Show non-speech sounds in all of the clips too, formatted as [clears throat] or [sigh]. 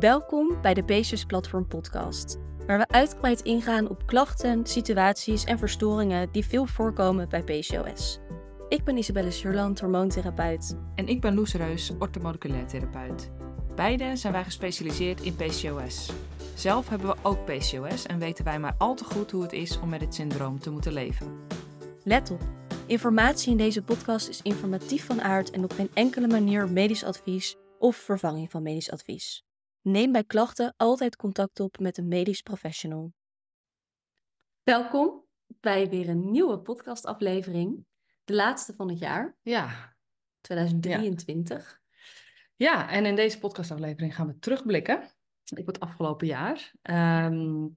Welkom bij de Basis Platform Podcast, waar we uitgebreid ingaan op klachten, situaties en verstoringen die veel voorkomen bij PCOS. Ik ben Isabelle Surland, hormoontherapeut. En ik ben Loes Reus, orthomoleculair therapeut. Beide zijn wij gespecialiseerd in PCOS. Zelf hebben we ook PCOS en weten wij maar al te goed hoe het is om met het syndroom te moeten leven. Let op, informatie in deze podcast is informatief van aard en op geen enkele manier medisch advies of vervanging van medisch advies. Neem bij klachten altijd contact op met een medisch professional. Welkom bij weer een nieuwe podcastaflevering. De laatste van het jaar, Ja, 2023. ja en in deze podcastaflevering gaan we terugblikken op het afgelopen jaar. Ehm,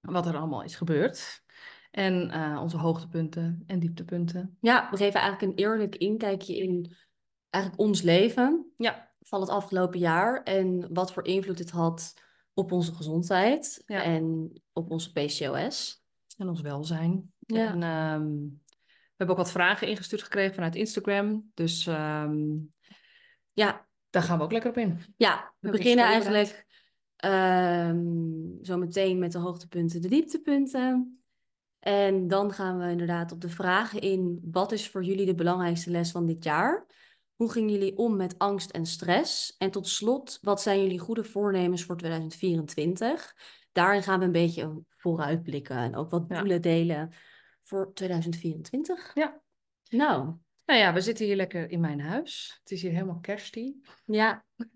wat er allemaal is gebeurd. En eh, onze hoogtepunten en dieptepunten. Ja, we geven eigenlijk een eerlijk inkijkje in eigenlijk ons leven Ja, van het afgelopen jaar en wat voor invloed dit had op onze gezondheid Ja. en op onze PCOS. en ons welzijn. Ja. En, ehm, we hebben ook wat vragen ingestuurd gekregen vanuit Instagram. Dus ehm, Ja, daar gaan we ook lekker op in. ja we beginnen eigenlijk ehm, zo meteen met de hoogtepunten, de dieptepunten. En dan gaan we inderdaad op de vragen in. Wat is voor jullie de belangrijkste les van dit jaar? Hoe gingen jullie om met angst en stress? En tot slot, wat zijn jullie goede voornemens voor 2024? Daarin gaan we een beetje vooruitblikken en ook wat Ja. doelen delen voor 2024. Ja. Nou, Nou ja, we zitten hier lekker in mijn huis. Het is hier helemaal kerstie. ja. [laughs]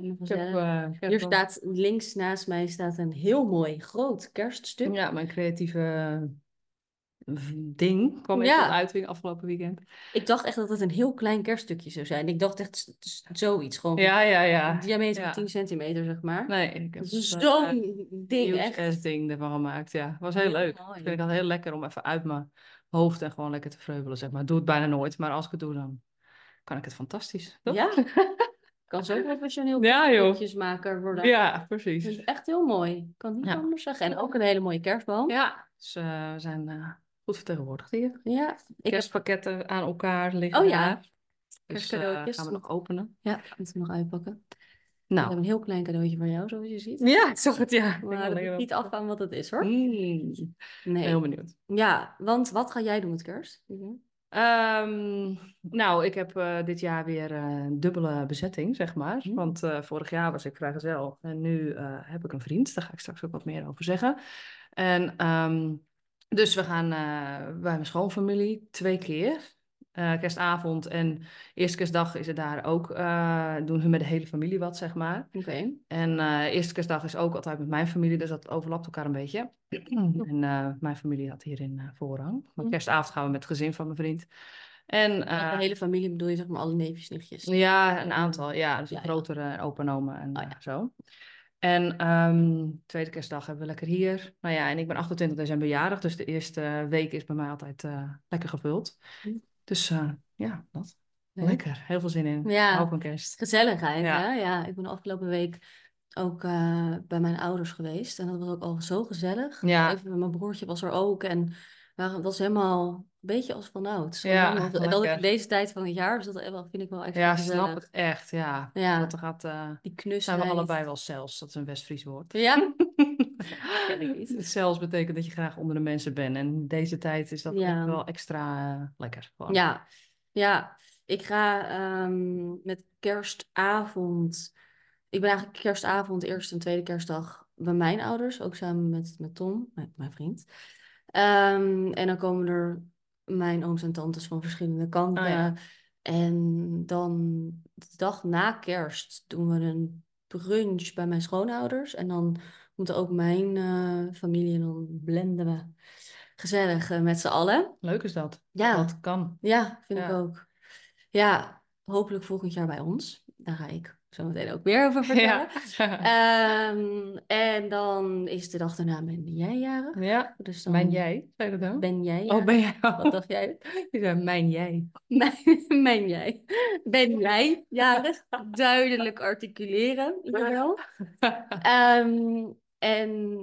Ik heb, eh, ik heb Hier staat links naast mij staat een heel mooi groot kerststuk. Ja, mijn creatieve ding kwam Ja. tot uiting afgelopen weekend. Ik dacht echt dat het een heel klein kerststukje zou zijn. Ik dacht echt zoiets, gewoon Ja, ja, ja. diameter Ja. van 10 centimeter, zeg maar. Nee, ik Het is eh, zo'n ding, echt. ding ervan gemaakt. Ja, was heel leuk. mooi. Ik vind het heel lekker om even uit mijn hoofd en gewoon lekker te vreubelen, zeg maar. Ik doe het bijna nooit, maar als ik het doe, dan kan ik het fantastisch. Toch? Ja, [laughs] kan zo professioneel Ja, joh. kerstboekjesmaker worden. Ja, Dat precies. is echt heel mooi. Ik kan niet Ja. anders zeggen. En ook een hele mooie kerstboom. Ja, dus eh, we zijn eh, goed vertegenwoordigd hier. Ja, ik heb... Kerstpakketten aan elkaar liggen Oh ja. Dus eh, gaan we nog openen. Ja, ik moet hem nog uitpakken. Ik Nou, heb een heel klein cadeautje voor jou, zoals je ziet. ja, ik zag het, ja. Ik Maar dat doet niet af aan wat het is, hoor. Mm, Nee. Heel benieuwd. Ja, want wat ga jij doen met kerst? Ehm, nou, ik heb eh, dit jaar weer eh, een dubbele bezetting, zeg maar. Mm. Want eh, vorig jaar was ik vrijgezel en nu eh, heb ik een vriend. Daar ga ik straks ook wat meer over zeggen. En ehm, dus we gaan eh, bij mijn schoonfamilie twee keer. Eh, kerstavond en eerste kerstdag is het daar ook. eh, doen hun met de hele familie wat, zeg maar. Oké. En eerste kerstdag is ook altijd met mijn familie, dus dat overlapt elkaar een beetje. En mijn familie had hierin voorrang. Maar Hm. kerstavond gaan we met het gezin van mijn vriend. En Met eh, de hele familie bedoel je zeg maar alle neefjes, nichtjes? ja, een aantal. Ja, dus een grotere opa en Oh, ja. zo. En ehm, tweede kerstdag hebben we lekker hier. Nou ja, en ik ben 28 december jarig, dus de eerste week is bij mij altijd eh, lekker gevuld. Hm. Dus eh, ja, dat. Lekker. Heel veel zin in. Ja. Van kerst. Gezelligheid, Ja. hè? Ja, ik ben de afgelopen week ook eh, bij mijn ouders geweest. En dat was ook al zo gezellig. Ja. Even, mijn broertje was er ook. En waren, het was helemaal een beetje als vanouds. Ja, En dat deze tijd van het jaar, dus dat wel- vind ik wel extra Ja, gezellig. snap het echt. Ja. Ja, Want er gaat... eh, die zijn knusheid. we allebei wel zelfs. Dat is een West-Fries woord. Ja? [laughs] Zelfs betekent dat je graag onder de mensen bent. En in deze tijd is dat Ja. echt wel extra eh, lekker. gewoon. Ja, ja. Ik ga ehm, met kerstavond. Ik ben eigenlijk kerstavond, eerste en tweede kerstdag bij mijn ouders. Ook samen met, met Tom, mijn, mijn vriend. Ehm, en dan komen er mijn ooms en tantes van verschillende kanten. Oh ja. En dan de dag na kerst doen we een brunch bij mijn schoonouders. En dan komt ook mijn eh, familie en dan blenden we gezellig eh, met z'n allen. Leuk is dat. Ja. Dat kan. Ja, vind ik ook. Ja, hopelijk volgend jaar bij ons. Daar ga ik zo meteen ook meer over vertellen. Ja. [laughs] Ehm, en dan is de dag daarna ben jij jarig. ja. Dus dan Mijn jij, zei je dat dan? ben jij Oh, ben jij? Wat dacht jij? [laughs] Je zei mijn jij. Mijn, [laughs] mijn jij. Ben jij jarig? Duidelijk articuleren. Jawel. Ehm, en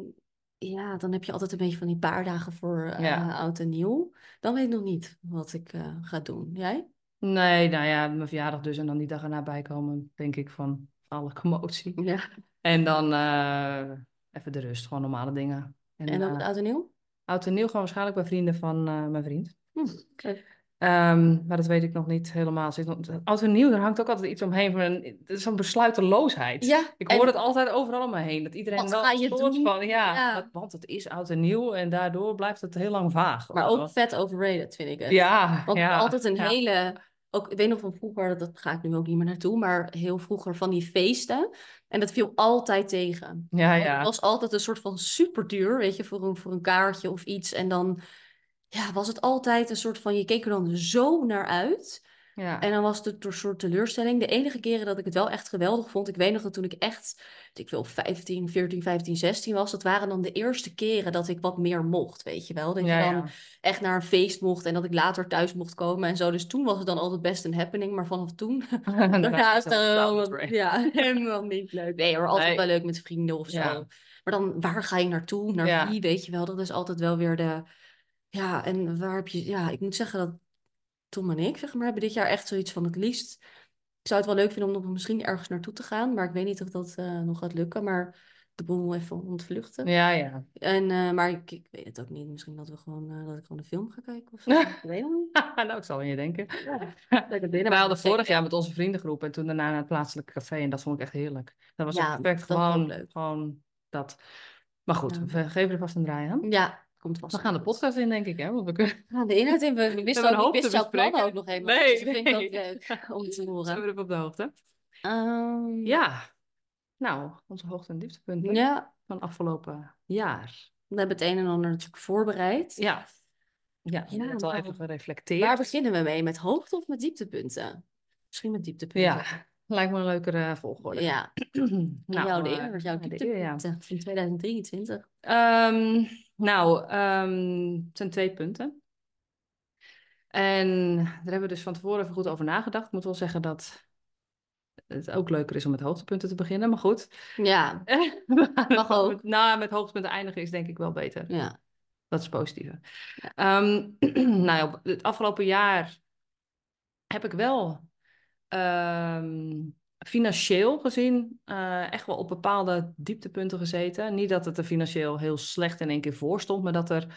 ja, dan heb je altijd een beetje van die paar dagen voor eh, Ja. oud en nieuw. Dan weet ik nog niet wat ik eh, ga doen. Jij? Nee, nou ja, mijn verjaardag dus en dan die dag erna bijkomen, denk ik van alle [laughs] commotie. Ja. En dan eh, even de rust, gewoon normale dingen. En ook het eh, oud en nieuw? oud en nieuw gewoon waarschijnlijk bij vrienden van eh, mijn vriend. Hm, oké. Ehm, maar dat weet ik nog niet helemaal. Oud en nieuw, daar hangt ook altijd iets omheen. Van een, het is zo'n besluiteloosheid. Ja, Ik hoor het altijd overal om me heen. Dat iedereen Wat wel ga je soort doen? van, ja, Ja. dat- want het is oud en nieuw. En daardoor blijft het heel lang vaag. Maar ook vet overrated, vind ik het. Ja, Want ja. altijd een hele... Ook, ik weet nog van vroeger, dat ga ik nu ook niet meer naartoe, maar heel vroeger van die feesten. En dat viel altijd tegen. Ja, ja. Het was altijd een soort van super duur, weet je, voor een, voor een kaartje of iets. En dan ja, was het altijd een soort van, je keek er dan zo naar uit. ja. En dan was het een soort teleurstelling. De enige keren dat ik het wel echt geweldig vond, ik weet nog dat toen ik echt, ik wil 15, 14, 15, 16 was, dat waren dan de eerste keren dat ik wat meer mocht, weet je wel. Dat Ja, je dan ja. echt naar een feest mocht en dat ik later thuis mocht komen en zo. Dus toen was het dan altijd best een happening, maar vanaf toen, [laughs] [laughs] daarna is het helemaal, ja, [laughs] helemaal niet leuk. Nee hoor, altijd Nee. wel leuk met vrienden of zo. Maar dan, waar ga je naartoe? Naar wie, weet je wel. Dat is altijd wel weer de, ja, en waar heb je, ja, ik moet zeggen dat Tom en ik, zeg maar, hebben dit jaar echt zoiets van het liefst. Ik zou het wel leuk vinden om nog misschien ergens naartoe te gaan, maar ik weet niet of dat eh, nog gaat lukken. Maar de boel even ontvluchten. Ja, ja. En, eh, maar ik, ik weet het ook niet. Misschien dat, we gewoon, eh, dat ik gewoon een film ga kijken of zo. [laughs] ik weet het niet. [laughs] nou, ik zal aan je denken. [laughs] We maar hadden vorig jaar met onze vriendengroep en toen daarna naar het plaatselijke café. En dat vond ik echt heerlijk. Dat was Ja, perfect. dat Gewoon, leuk. gewoon dat. Maar goed, Ja. we geven er vast een draai aan. Ja, komt vast. We gaan de podcast in, denk ik. Hè? Want we kunnen... We gaan de inhoud in. We, we [laughs] wisten hebben ook wist jouw plannen ook nog helemaal Nee. Dus dat vind ik nee. ook leuk om te Zijn horen. we er op de hoogte? Ehm, Ja. Nou, onze hoogte- en dieptepunten ja, van afgelopen jaar. we hebben het een en ander natuurlijk voorbereid. Ja. Ja, Ja, net al even gereflecteerd. Waar beginnen we mee? Met hoogte of met dieptepunten? Misschien met dieptepunten. Ja, lijkt me een leukere volgorde. Ja, [clears throat] nou, jouw de eh, eer, jouw de eer, ja. dieptepunten van 2023. Ehm, nou, ehm, het zijn twee punten. En daar hebben we dus van tevoren even goed over nagedacht. Ik moet wel zeggen dat het ook leuker is om met hoogtepunten te beginnen, maar goed. Ja, [laughs] Mag ook. Nou, met hoogtepunten eindigen is denk ik wel beter. ja. Dat is positief. Ja. Ehm, [clears throat] nou, het afgelopen jaar heb ik wel ehm, financieel gezien eh, echt wel op bepaalde dieptepunten gezeten. Niet dat het er financieel heel slecht in één keer voor stond, maar dat er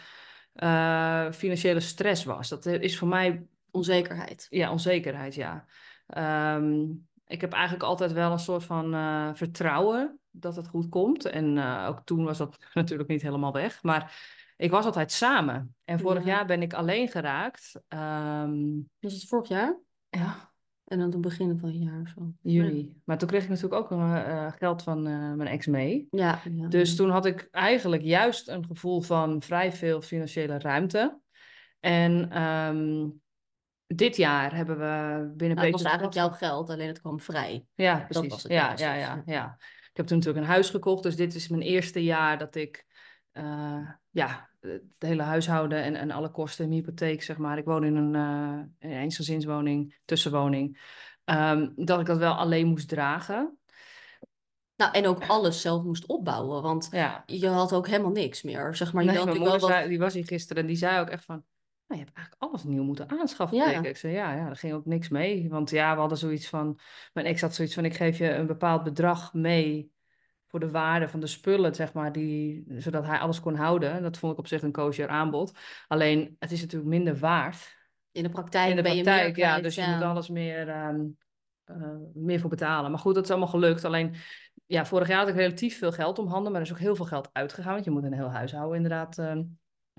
eh, financiële stress was. Dat is voor mij Onzekerheid. ja, onzekerheid, ja. Ehm, ik heb eigenlijk altijd wel een soort van eh, vertrouwen dat het goed komt. En ook toen was dat [laughs] natuurlijk niet helemaal weg. Maar ik was altijd samen. En vorig Ja. jaar ben ik alleen geraakt. Ehm, Was het vorig jaar? ja, En dan het begin van het jaar of zo. juli. Maar toen kreeg ik natuurlijk ook eh, eh, geld van eh, mijn ex mee. Ja. ja. Dus toen had ik eigenlijk juist een gevoel van vrij veel financiële ruimte. En ehm, dit jaar hebben we binnen Nou, het was eigenlijk jouw geld, alleen het kwam vrij. Ja, precies. was het ja, ja, dus, ja, ja. Ik heb toen natuurlijk een huis gekocht, dus dit is mijn eerste jaar dat ik ja, het hele huishouden en, en alle kosten, mijn hypotheek, zeg maar. Ik woon in een, eh, een eensgezinswoning, tussenwoning. Ehm, dat ik dat wel alleen moest dragen. Nou, en ook alles zelf moest opbouwen, want Ja. je had ook helemaal niks meer. Zeg maar, je Nee, had mijn natuurlijk moeder wel zei, die was hier gisteren en die zei ook echt van... Nou, je hebt eigenlijk alles nieuw moeten aanschaffen. Ja. Ik zei, ja, ja, er ging ook niks mee. Want ja, we hadden zoiets van... Mijn ex had zoiets van, ik geef je een bepaald bedrag mee... voor de waarde van de spullen, zeg maar, die, zodat hij alles kon houden. En Dat vond ik op zich een kosher aanbod. Alleen, het is natuurlijk minder waard In de praktijk in de ben je praktijk. meer ja, dus je moet alles meer, ehm, eh, meer voor betalen. Maar goed, dat is allemaal gelukt. Alleen, ja, vorig jaar had ik relatief veel geld om handen, maar er is ook heel veel geld uitgegaan. Want je moet een heel huishouden inderdaad ehm,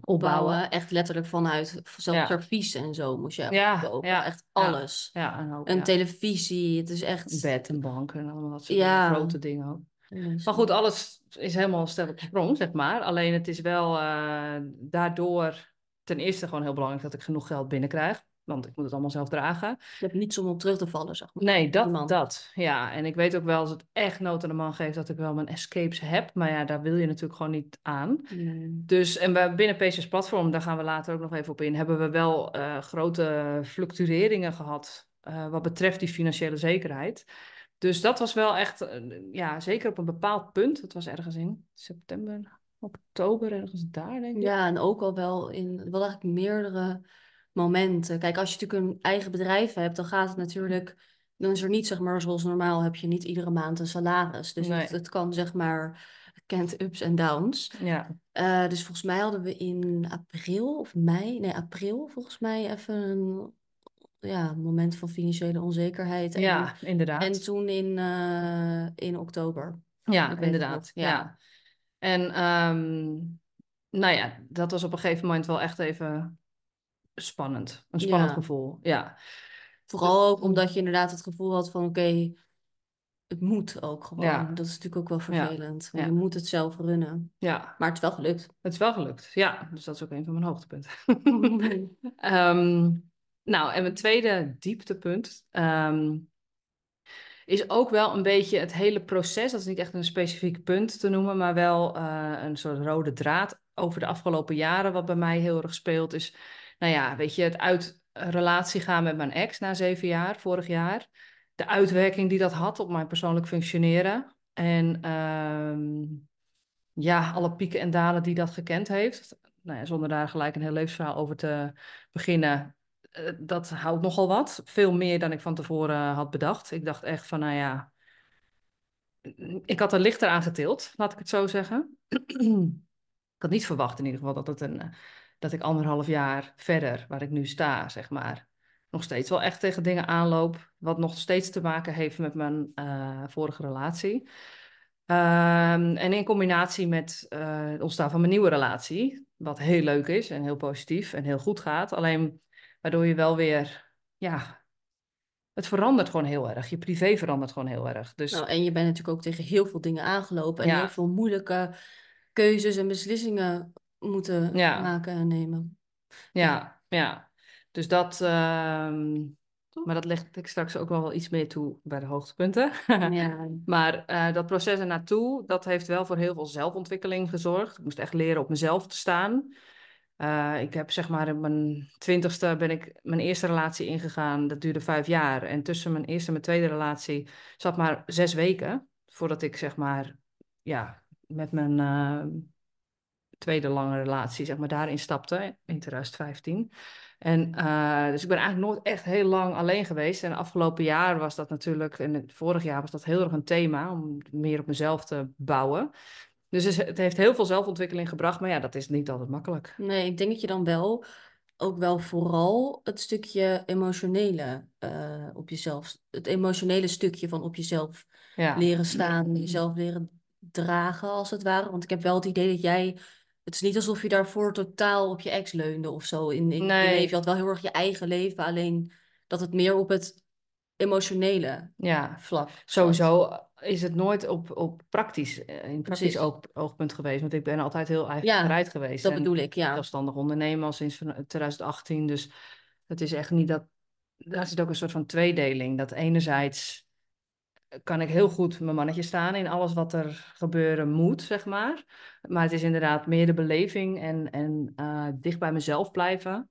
opbouwen. Echt letterlijk vanuit zelfs Ja. servies en zo moest je Ja, kopen. ja, echt alles. Ja, en Een televisie, het is echt... bed, een bank en allemaal dat soort grote dingen ook. Maar goed, alles is helemaal stel op sprong, zeg maar. Alleen het is wel eh, daardoor ten eerste gewoon heel belangrijk dat ik genoeg geld binnenkrijg. Want ik moet het allemaal zelf dragen. Je hebt niets om op terug te vallen, zeg maar. Nee, dat, dat. Ja, en ik weet ook wel als het echt nood aan de man geeft dat ik wel mijn escapes heb. Maar ja, daar wil je natuurlijk gewoon niet aan. Dus, en we, binnen PC's Platform, daar gaan we later ook nog even op in, hebben we wel eh, grote fluctueringen gehad eh, wat betreft die financiële zekerheid. Dus dat was wel echt, eh, ja, zeker op een bepaald punt. Het was ergens in september, oktober, ergens daar, denk ik. Ja, en ook al wel in wel eigenlijk meerdere momenten. Kijk, als je natuurlijk een eigen bedrijf hebt, dan gaat het natuurlijk dan is er niet, zeg maar, zoals normaal heb je niet iedere maand een salaris. Dus Nee. het, het kan, zeg maar, het kent ups en downs. Ja, Eh, dus volgens mij hadden we in april of mei, nee, april volgens mij even een ja, moment van financiële onzekerheid. En, ja inderdaad. en toen in, eh, in oktober. Ja, Ik inderdaad. Ja. ja. En ehm, nou ja, dat was op een gegeven moment wel echt even spannend. Een spannend Ja. gevoel. Ja. Vooral ook omdat je inderdaad het gevoel had van oké, het moet ook gewoon. Ja. Dat is natuurlijk ook wel vervelend. Ja. Je moet het zelf runnen. ja, Maar het is wel gelukt. het is wel gelukt. Ja, dus dat is ook een van mijn hoogtepunten. [laughs] [laughs] Ehm, nou, en mijn tweede dieptepunt ehm, is ook wel een beetje het hele proces. Dat is niet echt een specifiek punt te noemen, maar wel eh, een soort rode draad over de afgelopen jaren. Wat bij mij heel erg speelt is, nou ja, weet je, het uit relatie gaan met mijn ex na zeven jaar, vorig jaar. De uitwerking die dat had op mijn persoonlijk functioneren. En ehm, ja, alle pieken en dalen die dat gekend heeft. Nou ja, zonder daar gelijk een heel levensverhaal over te beginnen. Eh, dat houdt nogal wat. Veel meer dan ik van tevoren had bedacht. Ik dacht echt van, nou ja... Ik had er lichter aan getild, laat ik het zo zeggen. [clears throat] ik had niet verwacht in ieder geval dat, het een, eh, dat ik anderhalf jaar verder, waar ik nu sta, zeg maar... nog steeds wel echt tegen dingen aanloop... wat nog steeds te maken heeft met mijn eh, vorige relatie... Ehm, en in combinatie met eh, het ontstaan van mijn nieuwe relatie, wat heel leuk is en heel positief en heel goed gaat. Alleen waardoor je wel weer, ja, het verandert gewoon heel erg. Je privé verandert gewoon heel erg. Dus Nou, en je bent natuurlijk ook tegen heel veel dingen aangelopen. En Ja. heel veel moeilijke keuzes en beslissingen moeten Ja. maken en nemen. ja, ja. Dus dat, ehm, maar dat leg ik straks ook wel iets meer toe bij de hoogtepunten. [laughs] Ja. Maar eh, dat proces ernaartoe, dat heeft wel voor heel veel zelfontwikkeling gezorgd. Ik moest echt leren op mezelf te staan. Eh, ik heb zeg maar in mijn twintigste ben ik mijn eerste relatie ingegaan. Dat duurde vijf jaar. En tussen mijn eerste en mijn tweede relatie zat maar zes weken. Voordat ik zeg maar, ja, met mijn eh, tweede lange relatie zeg maar daarin stapte in 2015. En eh, dus ik ben eigenlijk nooit echt heel lang alleen geweest. En afgelopen jaar was dat natuurlijk, en vorig jaar was dat heel erg een thema om meer op mezelf te bouwen. Dus het- heeft heel veel zelfontwikkeling gebracht, maar ja, dat is niet altijd makkelijk. Nee, ik denk dat je dan wel ook wel vooral het stukje emotionele eh, op jezelf, het emotionele stukje van op jezelf Ja, leren staan, jezelf leren dragen als het ware. Want ik heb wel het idee dat jij, het is niet alsof je daarvoor totaal op je ex leunde of zo in, in je Nee. leven. Je had wel heel erg je eigen leven, alleen dat het meer op het emotionele ja. vlak. Sowieso is het nooit op, op praktisch, eh, in praktisch oog, oogpunt geweest. Want ik ben altijd heel eigen Ja, bereid geweest. Dat En bedoel ik, ja. zelfstandig ondernemer al sinds van- 2018. Dus het is echt niet dat. Daar zit ook een soort van tweedeling. Dat enerzijds kan ik heel goed mijn mannetje staan in alles wat er gebeuren moet, zeg maar. Maar het is inderdaad meer de beleving en, en eh, dicht bij mezelf blijven.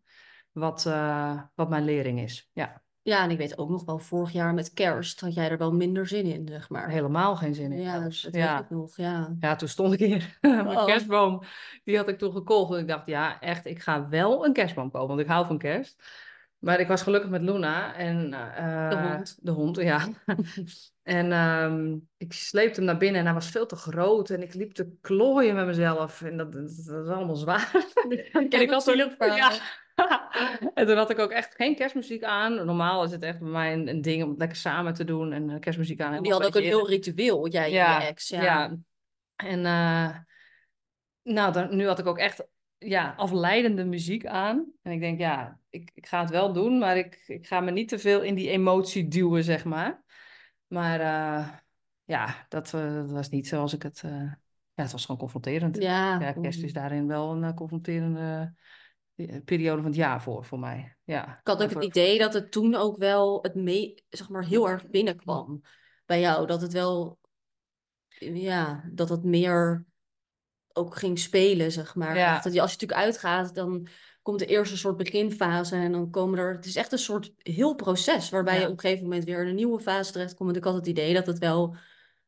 Wat, eh, wat mijn lering is. Ja, Ja, en ik weet ook nog wel, vorig jaar met kerst had jij er wel minder zin in, zeg maar. helemaal geen zin in. Ja, dat ja. weet ik nog, ja. Ja, toen stond ik hier. [laughs] Mijn Oh. kerstboom, die had ik toen gekocht. En ik dacht, ja, echt, ik ga wel een kerstboom kopen, want ik hou van kerst. Maar ik was gelukkig met Luna en... eh, De hond. De hond, ja. [laughs] en ehm, ik sleepte hem naar binnen en hij was veel te groot. En ik liep te klooien met mezelf. En dat, dat, dat was allemaal zwaar. [laughs] En ik had ook, ja. [laughs] en toen had ik ook echt geen kerstmuziek aan. Normaal is het echt bij mij een, een ding om het lekker samen te doen en eh, kerstmuziek aan. Die had ook een heel ritueel, jij en Ja, je ex. Ja. ja. En eh, nou, dan, nu had ik ook echt ja, afleidende muziek aan. En ik denk, ja, ik, ik ga het wel doen, maar ik, ik ga me niet te veel in die emotie duwen, zeg maar. Maar eh, ja, dat, dat was niet zoals ik het... ja, het was gewoon confronterend. Ja, Ja, kerst is daarin wel een confronterende periode van het jaar voor, voor mij. Ja. Ik had ook het idee dat het toen ook wel het mee, zeg maar, heel erg binnenkwam bij jou. Dat het wel, ja, dat het meer ook ging spelen, zeg maar. Ja. Dat je, als je natuurlijk uitgaat, dan komt de eerste soort beginfase en dan komen er... Het is echt een soort heel proces waarbij Ja. je op een gegeven moment weer in een nieuwe fase terechtkomt. En ik had het idee dat het wel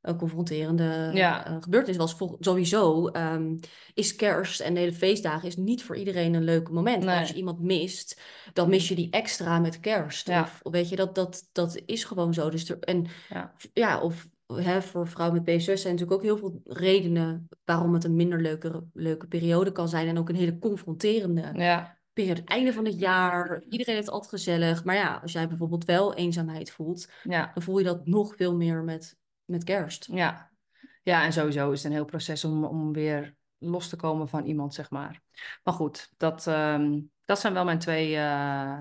een confronterende Ja. eh, gebeurtenis was. Vol- sowieso ehm, is kerst en de hele feestdagen is niet voor iedereen een leuk moment. Nee. Als je iemand mist, dan mis je die extra met kerst. Ja. Of weet je, dat, dat, dat is gewoon zo. Dus er, en Ja. ja, of hè, voor vrouwen met PCOS zijn natuurlijk ook heel veel redenen waarom het een minder leuke, leuke periode kan zijn. En ook een hele confronterende Ja. periode. Het einde van het jaar, iedereen heeft het altijd gezellig. Maar ja, als jij bijvoorbeeld wel eenzaamheid voelt, Ja. dan voel je dat nog veel meer met, met kerst. Ja. ja, en sowieso is het een heel proces om, om weer los te komen van iemand, zeg maar. Maar goed, dat, ehm, dat zijn wel mijn twee eh,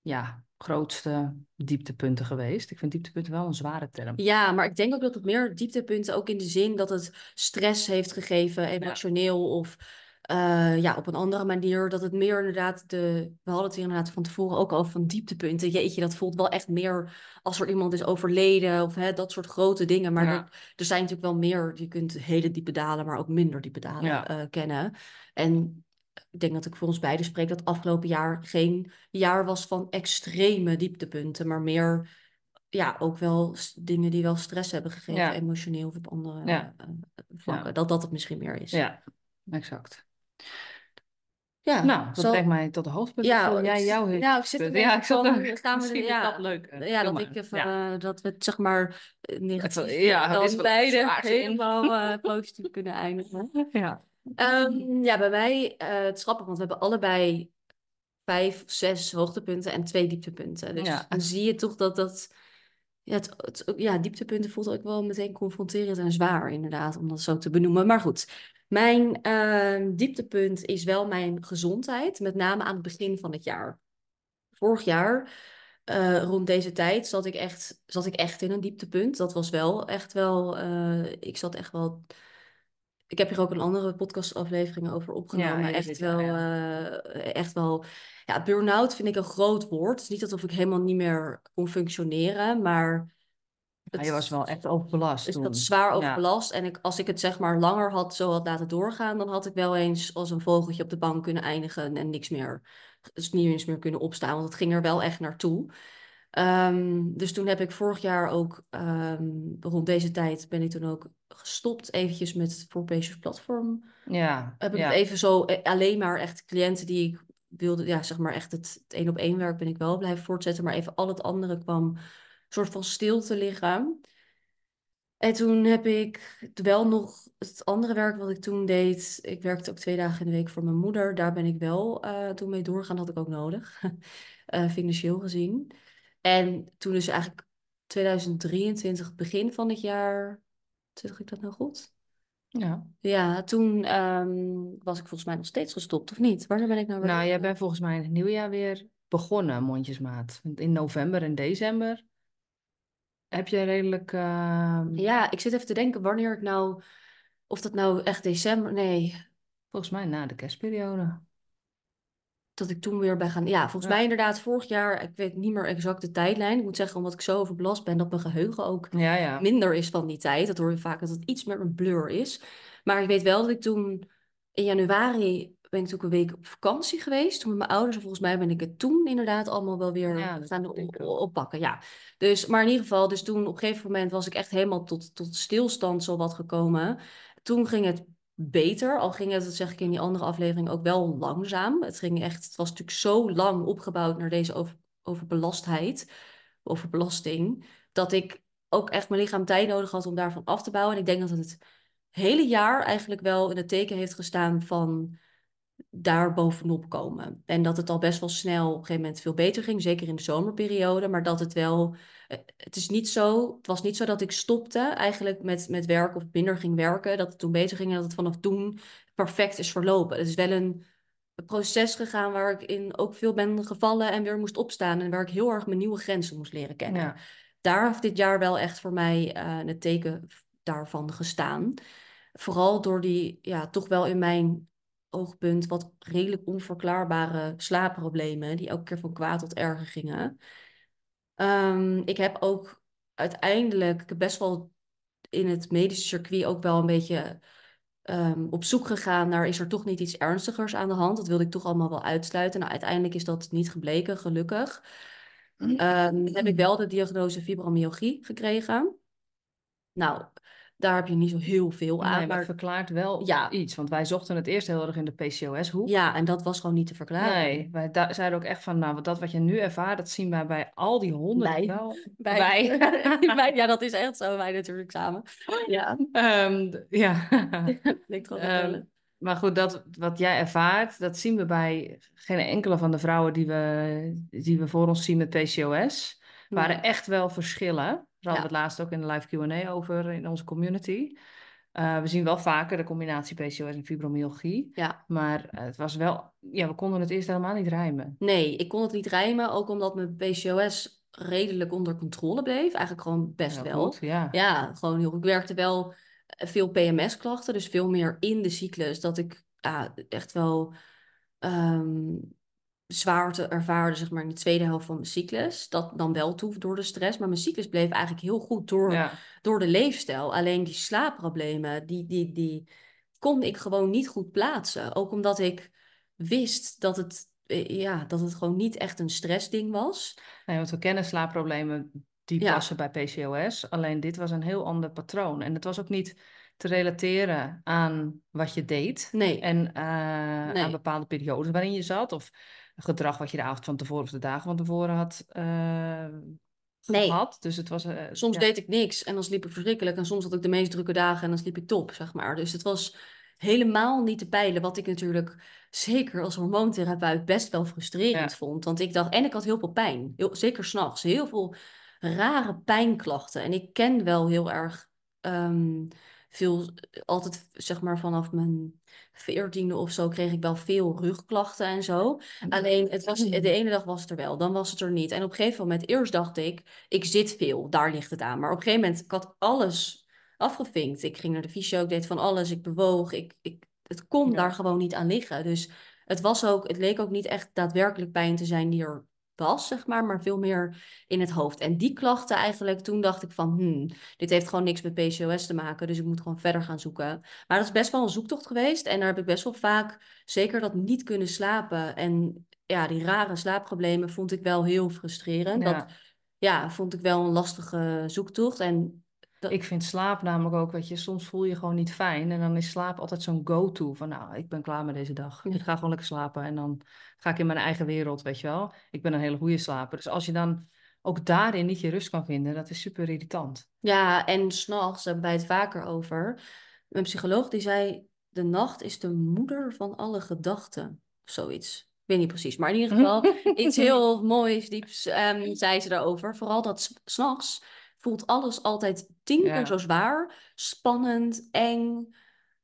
ja, grootste dieptepunten geweest. Ik vind dieptepunten wel een zware term. Ja, maar ik denk ook dat het meer dieptepunten, ook in de zin dat het stress heeft gegeven, emotioneel of eh, ja, op een andere manier. Dat het meer inderdaad, de, we hadden het hier inderdaad van tevoren ook over van dieptepunten. Jeetje, dat voelt wel echt meer als er iemand is overleden of hè, dat soort grote dingen. Maar Ja. er, er zijn natuurlijk wel meer, je kunt hele diepe dalen, maar ook minder diepe dalen Ja. eh, kennen. En ik denk dat ik voor ons beiden spreek dat afgelopen jaar geen jaar was van extreme dieptepunten, maar meer ja, ook wel dingen die wel stress hebben gegeven, Ja. emotioneel of op andere eh, vlakken. Dat dat het misschien meer is. Ja, exact. Ja, nou, dat zal- brengt mij tot de hoofdpunten. Ja, jij jouw nou, ik zit een? Ja, ik zat van, er. [laughs] gaan we- ja. is dat leuk. Ja, dat, ik even, Ja. eh, dat we het zeg maar eh, negatief ja, dan is wel beide helemaal eh, positief kunnen eindigen. [laughs] Ja. Ehm, ja, bij mij, eh het is grappig, want we hebben allebei vijf of zes hoogtepunten en twee dieptepunten. Dus Ja. dan zie je toch dat dat... Ja, het, het- ja, dieptepunten voelt ook wel meteen confronterend en zwaar, inderdaad, om dat zo te benoemen. Maar goed, mijn ehm, dieptepunt is wel mijn gezondheid, met name aan het begin van het jaar. Vorig jaar, eh, rond deze tijd, zat ik echt, zat ik echt in een dieptepunt. Dat was wel echt wel, eh, ik zat echt wel. Ik heb hier ook een andere podcastaflevering over opgenomen. Ja, echt, wel, eh, echt wel. Ja, burn-out vind ik een groot woord. Het is niet alsof ik helemaal niet meer kon functioneren, maar. Maar je was wel echt overbelast Dus toen. dat zwaar Ja. overbelast. En ik, als ik het zeg maar langer had zo had laten doorgaan, dan had ik wel eens als een vogeltje op de bank kunnen eindigen en niks meer, dus niet eens meer kunnen opstaan. Want het ging er wel echt naartoe. Ehm, dus toen heb ik vorig jaar ook, ehm, rond deze tijd ben ik toen ook gestopt eventjes met het For Patients platform. Ja, Heb ik ja. het even zo, eh, alleen maar echt cliënten die ik wilde, ja zeg maar echt het, het één op één werk ben ik wel blijven voortzetten. Maar even al het andere kwam soort van stil te liggen. En toen heb ik wel nog het andere werk wat ik toen deed. Ik werkte ook twee dagen in de week voor mijn moeder. Daar ben ik wel eh, toen mee doorgaan. Dat had ik ook nodig, [laughs] eh, financieel gezien. En toen is eigenlijk 2023, het begin van het jaar. Zeg ik dat nou goed? ja. Ja, toen ehm, was ik volgens mij nog steeds gestopt, of niet? Wanneer ben ik nou weer... Nou, jij bent volgens mij in het nieuwjaar weer begonnen, mondjesmaat. In november en december heb je redelijk... ehm, Ja, ik zit even te denken wanneer ik nou... Of dat nou echt december... Nee, Volgens mij na de kerstperiode. dat ik toen weer ben gaan. Ja, volgens Ja. mij inderdaad vorig jaar. Ik weet niet meer exact de tijdlijn. Ik moet zeggen, omdat ik zo overbelast ben, dat mijn geheugen ook Ja, ja. minder is van die tijd. Dat hoor je vaak dat het iets meer een blur is. Maar ik weet wel dat ik toen in januari ben ik natuurlijk een week op vakantie geweest. Toen met mijn ouders. En volgens mij ben ik het toen inderdaad allemaal wel weer Ja, gaan oppakken. Ja. Dus, maar in ieder geval, dus toen op een gegeven moment was ik echt helemaal tot, tot stilstand zo wat gekomen. Toen ging het beter. Al ging het, dat zeg ik in die andere aflevering, ook wel langzaam. Het ging echt, het was natuurlijk zo lang opgebouwd naar deze over, overbelastheid, overbelasting, dat ik ook echt mijn lichaam tijd nodig had om daarvan af te bouwen. En ik denk dat het hele jaar eigenlijk wel in het teken heeft gestaan van daar bovenop komen. En dat het al best wel snel op een gegeven moment veel beter ging, zeker in de zomerperiode, maar dat het wel, eh, het is niet zo, het was niet zo dat ik stopte eigenlijk met, met werken of minder ging werken, dat het toen beter ging en dat het vanaf toen perfect is verlopen. Het is wel een proces gegaan waar ik in ook veel ben gevallen en weer moest opstaan en waar ik heel erg mijn nieuwe grenzen moest leren kennen Ja. daar heeft dit jaar wel echt voor mij eh het teken daarvan gestaan. Vooral door die, ja, toch wel in mijn oogpunt wat redelijk onverklaarbare slaapproblemen, die elke keer van kwaad tot erger gingen. Ehm, ik heb ook uiteindelijk best wel in het medische circuit ook wel een beetje ehm, op zoek gegaan naar is er toch niet iets ernstigers aan de hand. Dat wilde ik toch allemaal wel uitsluiten. Nou, uiteindelijk is dat niet gebleken, gelukkig. Ehm, heb ik wel de diagnose fibromyalgie gekregen. Nou, daar heb je niet zo heel veel aan. Nee, maar het verklaart wel Ja. iets. Want wij zochten het eerst heel erg in de PCOS-hoek. ja, en dat was gewoon niet te verklaren. Nee, wij zeiden ook echt van, nou, dat wat je nu ervaart, dat zien wij bij al die honderden Wij. vrouwen. Bij, bij- ja, dat is echt zo. Wij natuurlijk samen. Ja, d- ja. [laughs] wel Ehm, maar goed, dat wat jij ervaart, dat zien we bij geen enkele van de vrouwen die we, die we voor ons zien met PCOS. waren echt wel verschillen. Daar hadden we het laatst ook in de live Q&A over in onze community. Eh, we zien wel vaker de combinatie PCOS en fibromyalgie. Ja. Maar het was wel... Ja, we konden het eerst helemaal niet rijmen. Nee, ik kon het niet rijmen. Ook omdat mijn PCOS redelijk onder controle bleef. Eigenlijk gewoon best wel. goed, ja. Ja, gewoon heel goed. Ik werkte wel veel PMS-klachten, dus veel meer in de cyclus. Dat ik ja, echt wel ehm, zwaarte ervaarde, zeg maar, in de tweede helft van mijn cyclus. Dat dan wel toe door de stress. Maar mijn cyclus bleef eigenlijk heel goed door, Ja, door de leefstijl. Alleen die slaapproblemen, die, die, die kon ik gewoon niet goed plaatsen. Ook omdat ik wist dat het, eh, ja, dat het gewoon niet echt een stressding was. nee, want we kennen slaapproblemen die Ja. passen bij PCOS. Alleen dit was een heel ander patroon. En het was ook niet te relateren aan wat je deed. Nee. En eh, Nee. aan bepaalde periodes waarin je zat. Of gedrag wat je de avond van tevoren of de dagen van tevoren had eh, Nee. gehad. Dus het was... eh, Soms ja. deed ik niks en dan sliep ik verschrikkelijk. En soms had ik de meest drukke dagen en dan sliep ik top, zeg maar. Dus het was helemaal niet te peilen. Wat ik natuurlijk zeker als hormoontherapeut best wel frustrerend Ja. vond. Want ik dacht, en ik had heel veel pijn. Heel, zeker s'nachts. Heel veel rare pijnklachten. En ik ken wel heel erg ehm, veel, altijd zeg maar vanaf mijn veertiende of zo kreeg ik wel veel rugklachten en zo. Alleen het was, de ene dag was het er wel, dan was het er niet. En op een gegeven moment, eerst dacht ik, ik zit veel, daar ligt het aan. Maar op een gegeven moment, ik had alles afgevinkt. Ik ging naar de fysio, ik deed van alles, ik bewoog. Ik, ik, het kon Ja. daar gewoon niet aan liggen. Dus het, was ook, het leek ook niet echt daadwerkelijk pijn te zijn die er was, zeg maar, maar veel meer in het hoofd. En die klachten eigenlijk, toen dacht ik van, hmm, dit heeft gewoon niks met PCOS te maken, dus ik moet gewoon verder gaan zoeken. Maar dat is best wel een zoektocht geweest en daar heb ik best wel vaak, zeker dat niet kunnen slapen en ja, die rare slaapproblemen vond ik wel heel frustrerend. Ja. Dat ja, vond ik wel een lastige zoektocht. En dat, Ik vind slaap namelijk ook, weet je, soms voel je gewoon niet fijn. En dan is slaap altijd zo'n go-to. Van nou, ik ben klaar met deze dag. Ja. Ik ga gewoon lekker slapen. En dan ga ik in mijn eigen wereld, weet je wel. Ik ben een hele goede slaper. Dus als je dan ook daarin niet je rust kan vinden, dat is super irritant. Ja, en s'nachts hebben wij het vaker over. Mijn psycholoog die zei, de nacht is de moeder van alle gedachten. Of zoiets. Ik weet niet precies, maar in ieder geval [laughs] iets heel moois, dieps, ehm, zei ze daarover. Vooral dat s- s'nachts voelt alles altijd tien Ja. keer zo zwaar, spannend, eng.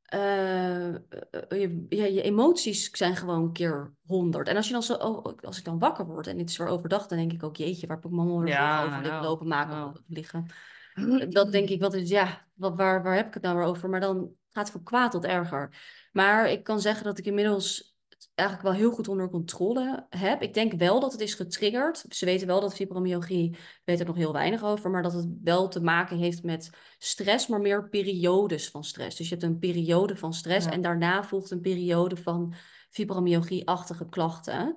Eh, eh, je, ja, je emoties zijn gewoon keer honderd. En als je dan zo, oh, als ik dan wakker word en dit is weer overdag, dan denk ik ook, jeetje, waar heb ik mijn weer Ja, over nou, lopen maken nou. of liggen. Dat denk ik, wat is, ja, wat, waar, waar heb ik het nou weer over? Maar dan gaat het van kwaad tot erger. Maar ik kan zeggen dat ik inmiddels eigenlijk wel heel goed onder controle heb. Ik denk wel dat het is getriggerd. Ze weten wel dat fibromyalgie, weet er nog heel weinig over, maar dat het wel te maken heeft met stress, maar meer periodes van stress. Dus je hebt een periode van stress Ja. en daarna volgt een periode van fibromyalgie-achtige klachten.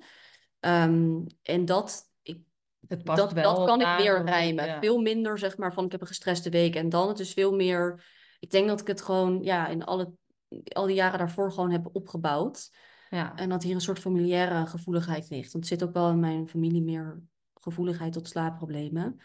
Ehm, en dat, ik Het past dat, wel dat kan ik aan hoe- rijmen. ja. Veel minder, zeg maar, van ik heb een gestreste week en dan. Het is veel meer. Ik denk dat ik het gewoon, ja, in alle, al die jaren daarvoor gewoon heb opgebouwd. Ja. En dat hier een soort familiaire gevoeligheid ligt. Want het zit ook wel in mijn familie meer gevoeligheid tot slaapproblemen.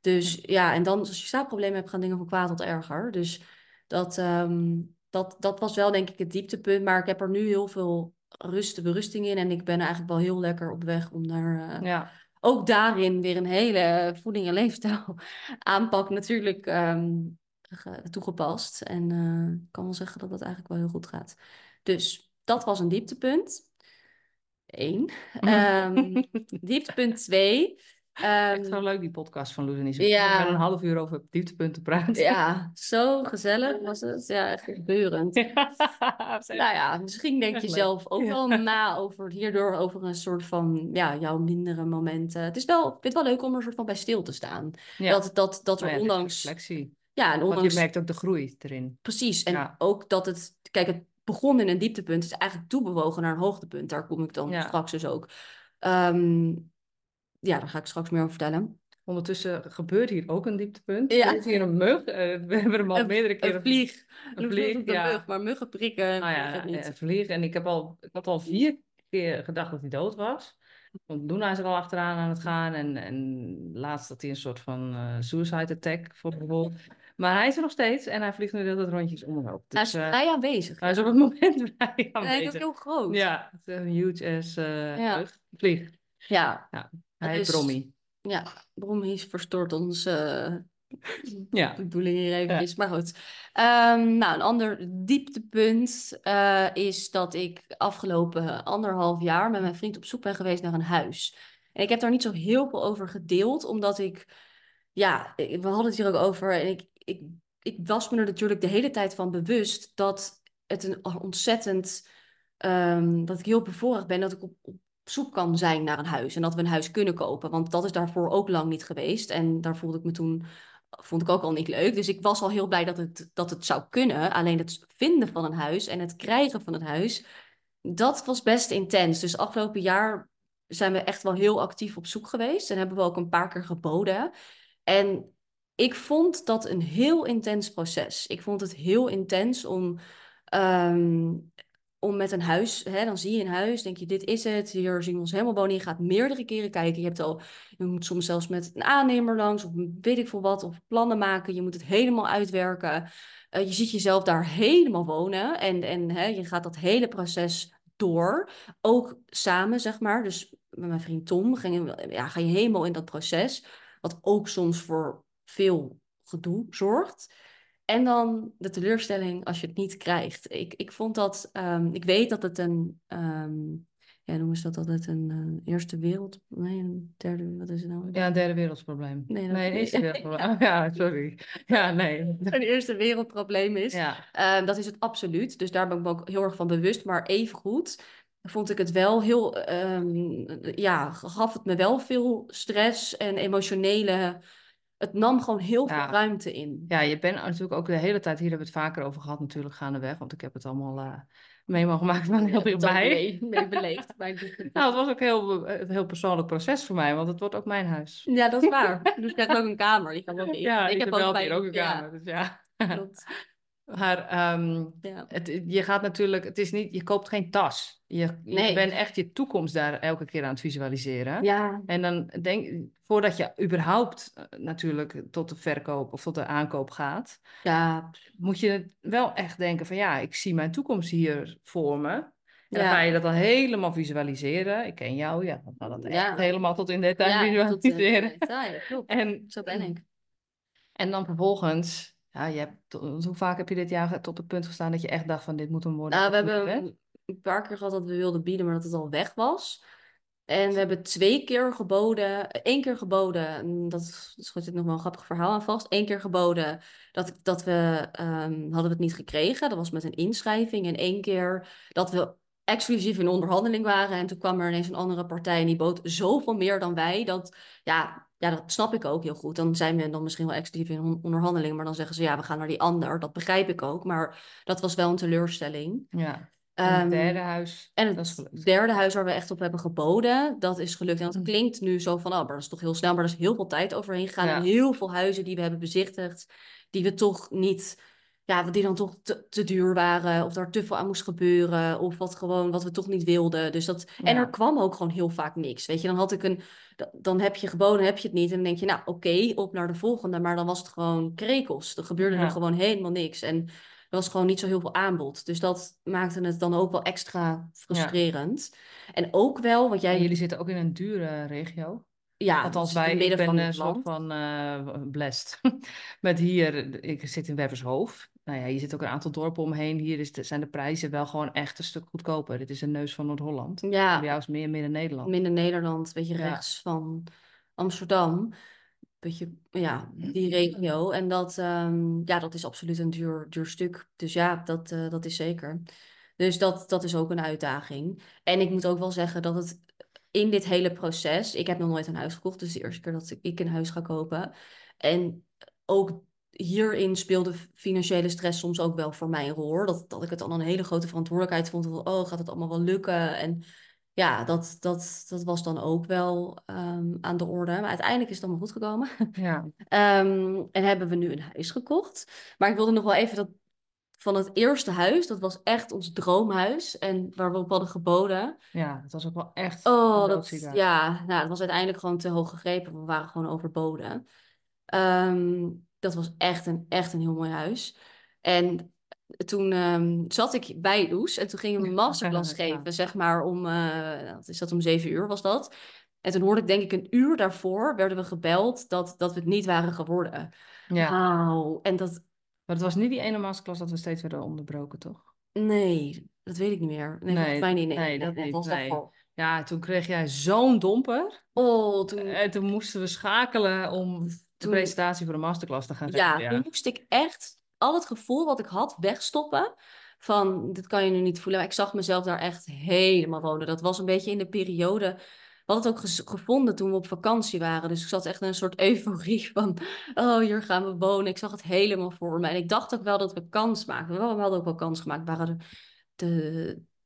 Dus ja, en dan als je slaapproblemen hebt, gaan dingen van kwaad tot erger. Dus dat, ehm, dat, dat was wel denk ik het dieptepunt. Maar ik heb er nu heel veel rust, berusting in. En ik ben eigenlijk wel heel lekker op weg om daar eh, ja. ook daarin weer een hele voeding- en leefstijl [laughs] aanpak natuurlijk ehm, ge- toegepast. En eh, ik kan wel zeggen dat dat eigenlijk wel heel goed gaat. Dus dat was een dieptepunt. Eén. [laughs] Ehm, dieptepunt twee. Echt Ehm, zo leuk die podcast van Loes en Isabel. Ja. We gaan een half uur over dieptepunten praten. ja, zo gezellig was het. Ja, echt gebeurend. [laughs] Nou ja, misschien denk je zelf ook wel na over hierdoor over een soort van ja, jouw mindere momenten. Het is wel, ik vind het wel leuk om er een soort van bij stil te staan. Ja. Dat, dat, dat er de ondanks. reflectie. Ja, en Want ondanks. je merkt ook de groei erin. Precies. En ook dat het. Kijk, het begon in een dieptepunt. Is eigenlijk toebewogen naar een hoogtepunt. Daar kom ik dan Ja. straks dus ook. Ehm, ja, daar ga ik straks meer over vertellen. Ondertussen gebeurt hier ook een dieptepunt. Ja. Er is hier een mug. Eh, we hebben hem al Een- meerdere keren... Een vlieg. Een Een vlieg, vlieg, een ja. mug, maar muggen prikken. Nou ja, niet. een vlieg. En ik, heb al, ik had al vier keer gedacht dat hij dood was. Want Luna is er al achteraan aan het gaan. En, en laatst had hij een soort van eh, suicide attack voor bijvoorbeeld. Maar hij is er nog steeds en hij vliegt nu de hele tijd rondjes om en op. Hij Dus is eh, vrij aanwezig. hij is op het moment [laughs] vrij En hij is ook aanwezig. heel groot. Ja, het is een huge ass eh, Ja. vlieg. vlieg. Ja, Hij heet Dus- Brommy. ja. Brommies verstoort ons eh Ja. bedoeling hier eventjes. Maar goed. Ehm, nou, een ander dieptepunt eh, is dat ik afgelopen anderhalf jaar met mijn vriend op zoek ben geweest naar een huis. En ik heb daar niet zo heel veel over gedeeld, omdat ik, ja, we hadden het hier ook over. En ik, ik, ik was me er natuurlijk de hele tijd van bewust dat het een ontzettend, ehm, dat ik heel bevoorrecht ben dat ik op, op zoek kan zijn naar een huis. En dat we een huis kunnen kopen. Want dat is daarvoor ook lang niet geweest. En daar voelde ik me toen vond ik ook al niet leuk. Dus ik was al heel blij dat het, dat het zou kunnen. Alleen het vinden van een huis en het krijgen van het huis, dat was best intens. Dus afgelopen jaar zijn we echt wel heel actief op zoek geweest. En hebben we ook een paar keer geboden. En ik vond dat een heel intens proces. Ik vond het heel intens om, ehm, om met een huis, hè, dan zie je een huis, denk je, dit is het, hier zien we ons helemaal wonen. Je gaat meerdere keren kijken. Je hebt al je moet soms zelfs met een aannemer langs of weet ik veel wat, of plannen maken. Je moet het helemaal uitwerken. Eh, je ziet jezelf daar helemaal wonen en, en hè, je gaat dat hele proces door. Ook samen, zeg maar. Dus met mijn vriend Tom ging, ja, ga je helemaal in dat proces. Wat ook soms voor veel gedoe zorgt. En dan de teleurstelling als je het niet krijgt. Ik, ik vond dat, ehm, ik weet dat het een, ehm, ja, noemen ze dat altijd een eh, eerste wereld, nee, een derde, wat is het nou? Ja, een derde wereldprobleem. Nee, Nee, een eerste wereldprobleem. [laughs] Ja, sorry. Ja, nee. [laughs] Een eerste wereldprobleem is. Ja, Ehm, dat is het absoluut. Dus daar ben ik me ook heel erg van bewust. Maar evengoed vond ik het wel heel, ja, gaf het me wel veel stress en emotionele. Het nam gewoon heel Ja. veel ruimte in. ja, je bent natuurlijk ook de hele tijd, hier hebben we het vaker over gehad natuurlijk gaandeweg, want ik heb het allemaal eh mee mogen maken van heel Ik heb dichtbij. mee, mee [laughs] beleefd. ik- Nou, het was ook heel, een heel persoonlijk proces voor mij, want het wordt ook mijn huis. Ja, dat is waar. [laughs] Dus ik krijg ook een kamer. Die kan ook. Ja, ik heb bij hier ook een ja, kamer, dus ja. klopt. [laughs] Maar ehm, Ja. het, je gaat natuurlijk, het is niet, je koopt geen tas. Je, je Nee. bent echt je toekomst daar elke keer aan het visualiseren. ja, En dan denk voordat je überhaupt eh, natuurlijk tot de verkoop of tot de aankoop gaat, ja, moet je wel echt denken van ja, ik zie mijn toekomst hier voor me. En dan Ja. ga je dat al helemaal visualiseren. Ik ken jou, ja, dan dat echt Ja. helemaal tot in detail ja, tot, eh, visualiseren. detail, klopt. En, Zo ben ik. en dan vervolgens, ja, je hebt, hoe vaak heb je dit jaar tot het punt gestaan dat je echt dacht van dit moet hem worden? Nou, we Dit hebben een paar keer gehad dat we wilden bieden, maar dat het al weg was. En we hebben twee keer geboden, één keer geboden, en dat is, dat zit nog wel een grappig verhaal aan vast. Eén keer geboden dat, dat we, ehm, hadden we het niet gekregen. Dat was met een inschrijving. En één keer dat we exclusief in onderhandeling waren. En toen kwam er ineens een andere partij en die bood zoveel meer dan wij. Dat, ja, ja, dat snap ik ook heel goed. Dan zijn we dan misschien wel exclusief in on- onderhandeling, maar dan zeggen ze ja, we gaan naar die ander. Dat begrijp ik ook, maar dat was wel een teleurstelling. Ja. En Ehm, het derde huis, en dat is het gelukt. derde huis waar we echt op hebben geboden, dat is gelukt. En dat Mm. klinkt nu zo van, oh, maar dat is toch heel snel. Maar er is heel veel tijd overheen gegaan. Ja. En heel veel huizen die we hebben bezichtigd, die we toch niet, ja, die dan toch te, te duur waren. Of daar te veel aan moest gebeuren. Of wat gewoon, wat we toch niet wilden. Dus dat, en er kwam ook gewoon heel vaak niks. Weet je, dan had ik een, da- dan heb je geboden, heb je het niet. En dan denk je, nou, oké, op naar de volgende. Maar dan was het gewoon krekels. Er gebeurde Ja. er gewoon helemaal niks. En er was gewoon niet zo heel veel aanbod. Dus dat maakte het dan ook wel extra frustrerend. En ook wel, want En jij... jullie zitten ook in een dure regio. ja, Althans, is wij, in ik ben van een soort van eh blessed. [laughs] Met hier, ik zit in Wevershoofd. Nou ja, je zit ook een aantal dorpen omheen. Hier is de, zijn de prijzen wel gewoon echt een stuk goedkoper. Dit is een neus van Noord-Holland. Bij Ja, jou is meer Midden-Nederland. midden Nederland, weet je, Ja. rechts van Amsterdam. Beetje, ja, die regio. En dat, ehm, ja, dat is absoluut een duur, duur stuk. Dus ja, dat, eh, dat is zeker. Dus dat, dat is ook een uitdaging. En ik moet ook wel zeggen dat het in dit hele proces... Ik heb nog nooit een huis gekocht, dus de eerste keer dat ik een huis ga kopen. En ook hierin speelde financiële stress soms ook wel voor mij een rol. hoor. Dat, dat ik het dan een hele grote verantwoordelijkheid vond. Van, oh, gaat het allemaal wel lukken? En ja, dat, dat, dat was dan ook wel ehm, aan de orde. Maar uiteindelijk is het allemaal goed gekomen. Ja. [laughs] Ehm, en hebben we nu een huis gekocht. Maar ik wilde nog wel even dat van het eerste huis, dat was echt ons droomhuis. En waar we op hadden geboden. Ja, het was ook wel echt Oh, dat, ja, nou, het was uiteindelijk gewoon te hoog gegrepen. We waren gewoon overboden. Ehm, dat was echt een, echt een heel mooi huis. En toen ehm, zat ik bij Loes en toen gingen we een masterclass geven, zeg maar om, eh, wat is dat, om zeven uur was dat. En toen hoorde ik denk ik een uur daarvoor, werden we gebeld dat, dat we het niet waren geworden. Ja. Wauw. En dat, Maar het was niet die ene masterclass dat we steeds werden onderbroken, toch? nee, dat weet ik niet meer. Nee, Nee, mij niet. Nee, nee, nee, dat nee, niet, was nee. Ja, toen kreeg jij zo'n domper. Oh, toen, En toen moesten we schakelen om de presentatie voor de masterclass te gaan Ja, geven. toen moest ik echt al het gevoel wat ik had wegstoppen. Van, dit kan je nu niet voelen. Maar ik zag mezelf daar echt helemaal wonen. Dat was een beetje in de periode. We hadden het ook gevonden toen we op vakantie waren. Dus ik zat echt in een soort [laughs] euforie van, oh, hier gaan we wonen. Ik zag het helemaal voor me. En ik dacht ook wel dat we kans maakten. We hadden ook wel kans gemaakt. We waren de,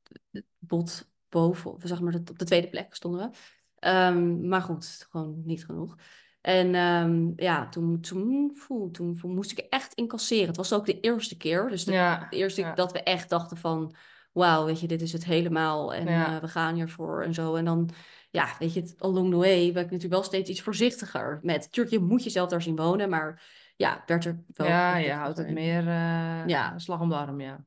de, de bot boven, zeg maar, de- op de tweede plek stonden we. Ehm, maar goed, gewoon niet genoeg. En ehm, ja, toen, toen, toen, toen moest ik echt incasseren. Het was ook de eerste keer. Dus de, Ja, de eerste ja. dat we echt dachten van... Wauw, weet je, dit is het helemaal. En Ja. eh, we gaan hiervoor en zo. En dan, ja, weet je, along the way ben ik natuurlijk wel steeds iets voorzichtiger met... Tuurlijk, je moet jezelf daar zien wonen, maar ja, werd er wel... Ja, je houdt het in. meer eh, Ja. slag om de arm, ja.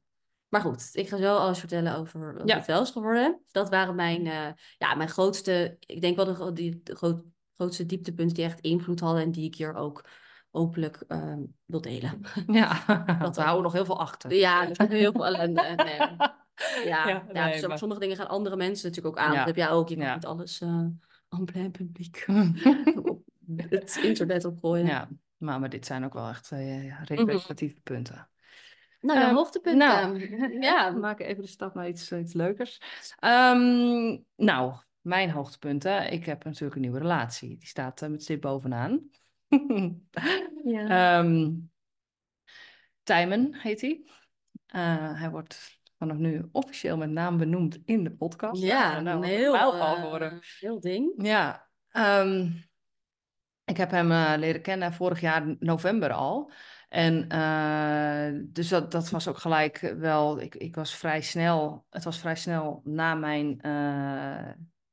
Maar goed, ik ga zo alles vertellen over wat Ja. het wel is geworden. Dat waren mijn, eh, ja, mijn grootste, ik denk wel de, die, de groot, grootste dieptepunten die echt invloed hadden en die ik hier ook openlijk ehm, wil delen. Ja, [laughs] Dat we houden nog heel veel achter. Ja, er heel veel ellende. Nee. [laughs] Ja, ja, nee, dus maar- sommige dingen gaan andere mensen natuurlijk ook aan. Ja. Dat heb jij ook. Je kan Ja. niet alles eh en plein publiek [laughs] op het internet opgooien. Ja, maar, maar dit zijn ook wel echt eh, representatieve punten. Nou, de Ehm, hoogtepunten. nou, ja, We maken even de stap naar iets, iets leukers. Ehm, nou, mijn hoogtepunten. Ik heb natuurlijk een nieuwe relatie. Die staat eh, met stip bovenaan. ja. [laughs] Ehm Tijmen heet hij. Eh, hij wordt vanaf nu officieel met naam benoemd in de podcast. ja, nou, een heel, geworden. heel ding. Ja, ehm, ik heb hem leren kennen vorig jaar november al. En dus dat, dat was ook gelijk wel, ik, ik was vrij snel, het was vrij snel na mijn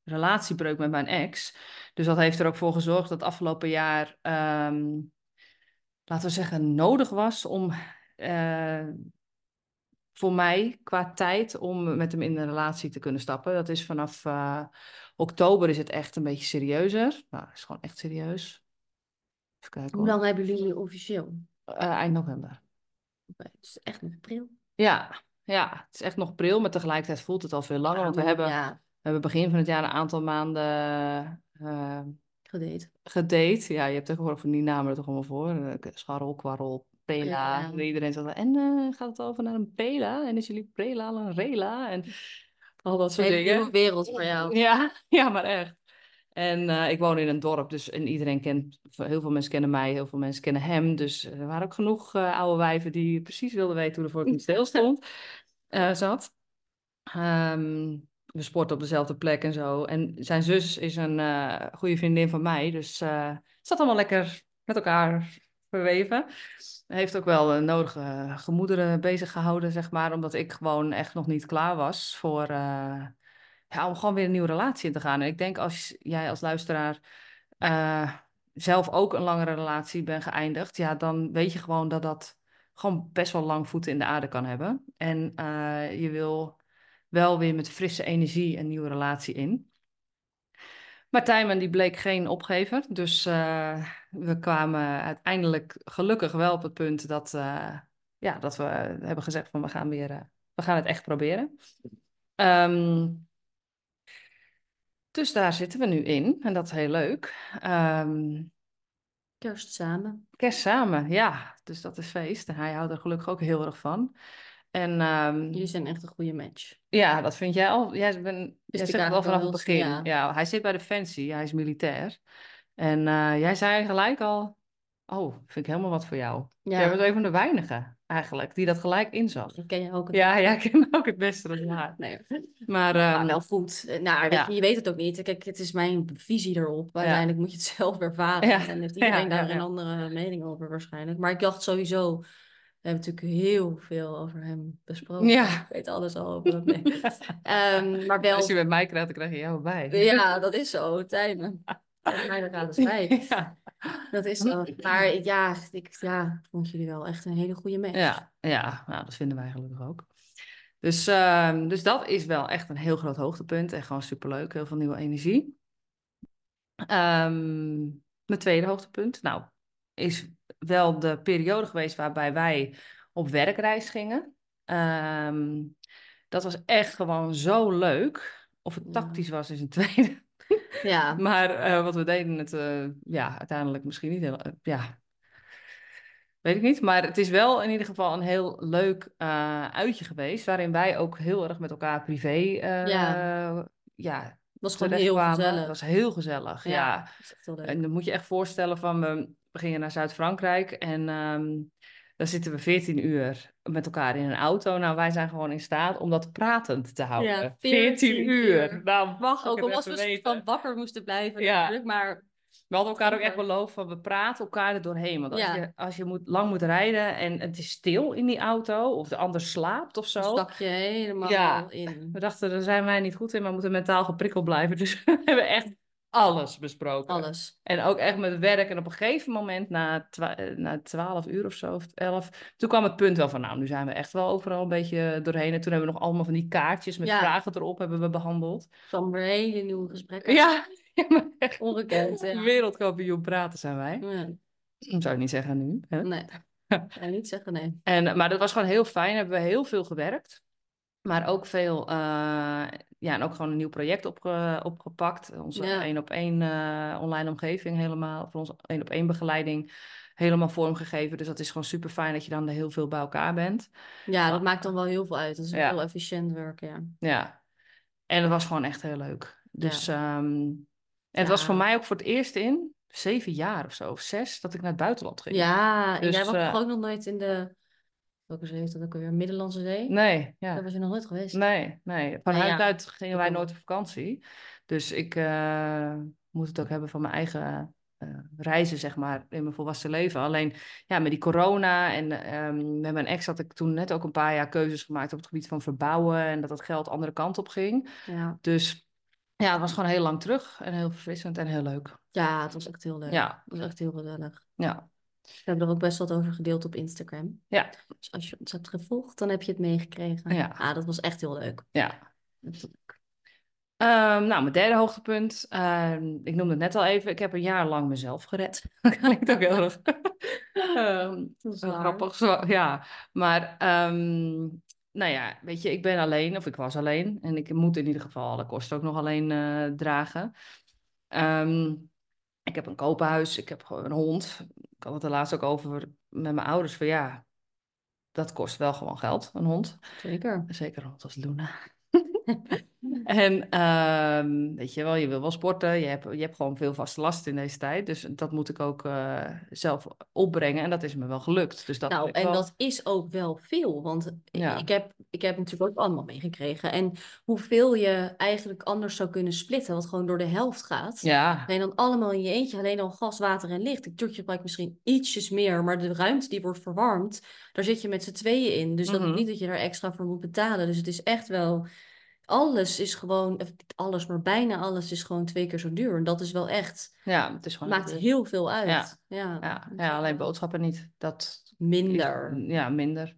relatiebreuk met mijn ex. Dus dat heeft er ook voor gezorgd dat afgelopen jaar, ehm, laten we zeggen, nodig was om eh, voor mij qua tijd om met hem in een relatie te kunnen stappen. Dat is vanaf eh, oktober is het echt een beetje serieuzer. Nou, het is gewoon echt serieus. Even kijken Hoe lang hebben jullie officieel? Eh, eind november. Oké, dus echt nog april. Ja, ja, het is echt nog pril, maar tegelijkertijd voelt het al veel langer. Want we hebben, we hebben begin van het jaar een aantal maanden eh, gedate. gedate. Ja, je hebt tegenwoordig van die namen er toch allemaal voor. Eh, Scharrel, kwarrel, pela. Ja. Iedereen zegt, en eh, gaat het over naar een pela? En is jullie prela al een rela? En al dat soort Hele dingen. nieuwe wereld voor jou. Ja, [laughs] ja, maar echt. En ik woon in een dorp, dus en iedereen kent, heel veel mensen kennen mij, heel veel mensen kennen hem. Dus er waren ook genoeg oude wijven die precies wilden weten hoe de vork in steel stond, [laughs] eh, zat. Ehm, we sporten op dezelfde plek en zo. En zijn zus is een eh, goede vriendin van mij, dus het zat allemaal lekker met elkaar verweven. Heeft ook wel de nodige gemoederen bezig gehouden, zeg maar, omdat ik gewoon echt nog niet klaar was voor, eh, ja, om gewoon weer een nieuwe relatie in te gaan. En ik denk als jij als luisteraar zelf ook een langere relatie bent geëindigd, ja, dan weet je gewoon dat dat gewoon best wel lang voeten in de aarde kan hebben. En je wil wel weer met frisse energie een nieuwe relatie in. Maar Tijmen die bleek geen opgever, dus eh, we kwamen uiteindelijk gelukkig wel op het punt dat, eh, ja, dat we hebben gezegd van we gaan weer, eh, we gaan het echt proberen. Ehm, dus daar zitten we nu in en dat is heel leuk. Ehm, Kerst samen. kerst samen, ja, dus dat is feest. En hij houdt er gelukkig ook heel erg van. En ehm, Jullie zijn echt een goede match. ja, dat vind jij al. Jij, ben, jij zegt het al vanaf het begin. Ja. hij zit bij Defensie, hij is militair. En eh, jij zei gelijk al, oh, vind ik helemaal wat voor jou. Ja. Jij bent een van de weinigen eigenlijk, die dat gelijk inzag. Ik ken je ook. Ja, ja, ik ken ook het beste dan. Nee. Maar, Maar ehm, wel goed. Eh, Nou, weet ja. je, je weet het ook niet. Kijk, het is mijn visie erop. Uiteindelijk moet je het [laughs] zelf ervaren. Ja. En heeft iedereen daar een andere mening over waarschijnlijk. Maar ik dacht sowieso... We hebben natuurlijk heel veel over hem besproken. Ja. Ik weet alles al over hem. Nee. Maar wel... als je met mij krijgt, dan krijg je jou bij. Ja, dat is zo. Tijmen. Tegen mij gaat het bij. [laughs] Ja. Dat is zo. Maar ja, ik ja, vond jullie wel echt een hele goede match. Ja, ja nou, dat vinden wij gelukkig ook. Dus, ehm, dus dat is wel echt een heel groot hoogtepunt en gewoon superleuk. Heel veel nieuwe energie. Ehm, mijn tweede hoogtepunt, nou, is wel de periode geweest waarbij wij op werkreis gingen. Ehm, dat was echt gewoon zo leuk. Of het tactisch was, is een [laughs] tweede. Ja, Maar eh, wat we deden, het eh, ja, uiteindelijk misschien niet heel. eh, ja, weet ik niet. Maar het is wel in ieder geval een heel leuk uitje geweest. Waarin wij ook heel erg met elkaar privé. Ja. ja, was gewoon heel gezellig. Het was heel gezellig. Ja. heel. En dan moet je echt voorstellen van we, gingen naar Zuid-Frankrijk en ehm, dan zitten we 14 uur met elkaar in een auto. Nou, wij zijn gewoon in staat om dat pratend te houden. Ja, 14 14 uur. uur. Nou, mag Ook was we weten. van wakker moesten blijven Ja. natuurlijk, maar We hadden elkaar ook echt beloofd van we praten elkaar er doorheen. Want als Ja. je, als je moet, lang moet rijden en het is stil in die auto of de ander slaapt of zo. stak je helemaal Ja. in. We dachten, daar zijn wij niet goed in, maar we moeten mentaal geprikkeld blijven. [laughs] Dus we hebben echt alles besproken. Alles. En ook echt met werk. En op een gegeven moment, na, twa- eh, na 12 uur of zo, of 11, toen kwam het punt wel van, nou, nu zijn we echt wel overal een beetje doorheen. En toen hebben we nog allemaal van die kaartjes met Ja. vragen erop hebben we behandeld. Van hele nieuwe gesprekken. Ja, [laughs] ja maar echt Ongekend, ja. wereldkampioen praten zijn wij. Ja. Zou ik niet zeggen nu. Hè? Nee. [laughs] Je niet zeggen, nee. En, maar dat was gewoon heel fijn. Hebben we heel veel gewerkt. Maar ook veel, eh, ja, en ook gewoon een nieuw project opge- opgepakt. Onze Ja. één op één eh, online omgeving helemaal, voor onze één op één begeleiding helemaal vormgegeven. Dus dat is gewoon super fijn dat je dan er heel veel bij elkaar bent. Ja, dat maakt dan wel heel veel uit. Dat is Ja. heel efficiënt werken, ja. Ja. En het was gewoon echt heel leuk. Dus, ehm, en het was Ja. voor mij ook voor het eerst in zeven jaar of zo, of zes, dat ik naar het buitenland ging. Ja, en Dus, jij was toch ook nog nooit in de... Welke zee is dat ook alweer? Middellandse Zee? Nee, ja. Daar was je nog nooit geweest. Nee, nee. Van Nee, huis ja. uit gingen wij nooit op vakantie. Dus ik eh, moet het ook hebben van mijn eigen eh, reizen, zeg maar, in mijn volwassen leven. Alleen, ja, met die corona en ehm, met mijn ex had ik toen net ook een paar jaar keuzes gemaakt op het gebied van verbouwen en dat het geld andere kant op ging. Ja. Dus ja, het was gewoon heel lang terug en heel verfrissend en heel leuk. ja, het was echt heel leuk. Ja. Het was echt heel gezellig. Ja, We hebben er ook best wat over gedeeld op Instagram. Ja. Dus als je ons hebt gevolgd, dan heb je het meegekregen. Ja. Ah, dat was echt heel leuk. ja. Ehm, nou, mijn derde hoogtepunt. ehm, ik noemde het net al even. Ik heb een jaar lang mezelf gered. [laughs] Dat klinkt ook heel erg [laughs] Dat is Heel waar. grappig, zo, ja. Maar, nou ja, weet je, ik ben alleen, of ik was alleen. En ik moet in ieder geval alle kosten ook nog alleen eh, dragen. Ehm, ik heb een koophuis, ik heb gewoon een hond. Ik had het er laatst ook over met mijn ouders. Van ja, dat kost wel gewoon geld, een hond. Zeker. Zeker een hond als Luna. [laughs] En ehm, weet je wel, je wil wel sporten, je hebt, je hebt gewoon veel vaste lasten in deze tijd. Dus dat moet ik ook eh, zelf opbrengen en dat is me wel gelukt. Dus dat Nou, en wel- dat is ook wel veel, want Ja. ik, heb, ik heb natuurlijk ook allemaal meegekregen. En hoeveel je eigenlijk anders zou kunnen splitten, wat gewoon door de helft gaat. Ja, Alleen dan allemaal in je eentje, alleen al gas, water en licht. Ik turkje gebruik misschien ietsjes meer, maar de ruimte die wordt verwarmd, daar zit je met z'n tweeën in. Dus dat Mhm. is niet dat je daar extra voor moet betalen. Dus het is echt wel, alles is gewoon, alles, maar bijna alles is gewoon twee keer zo duur. En dat is wel echt, ja, het is gewoon maakt heel veel uit. Ja. Ja, Ja, ja, alleen boodschappen niet. Dat is- Minder. ja, minder.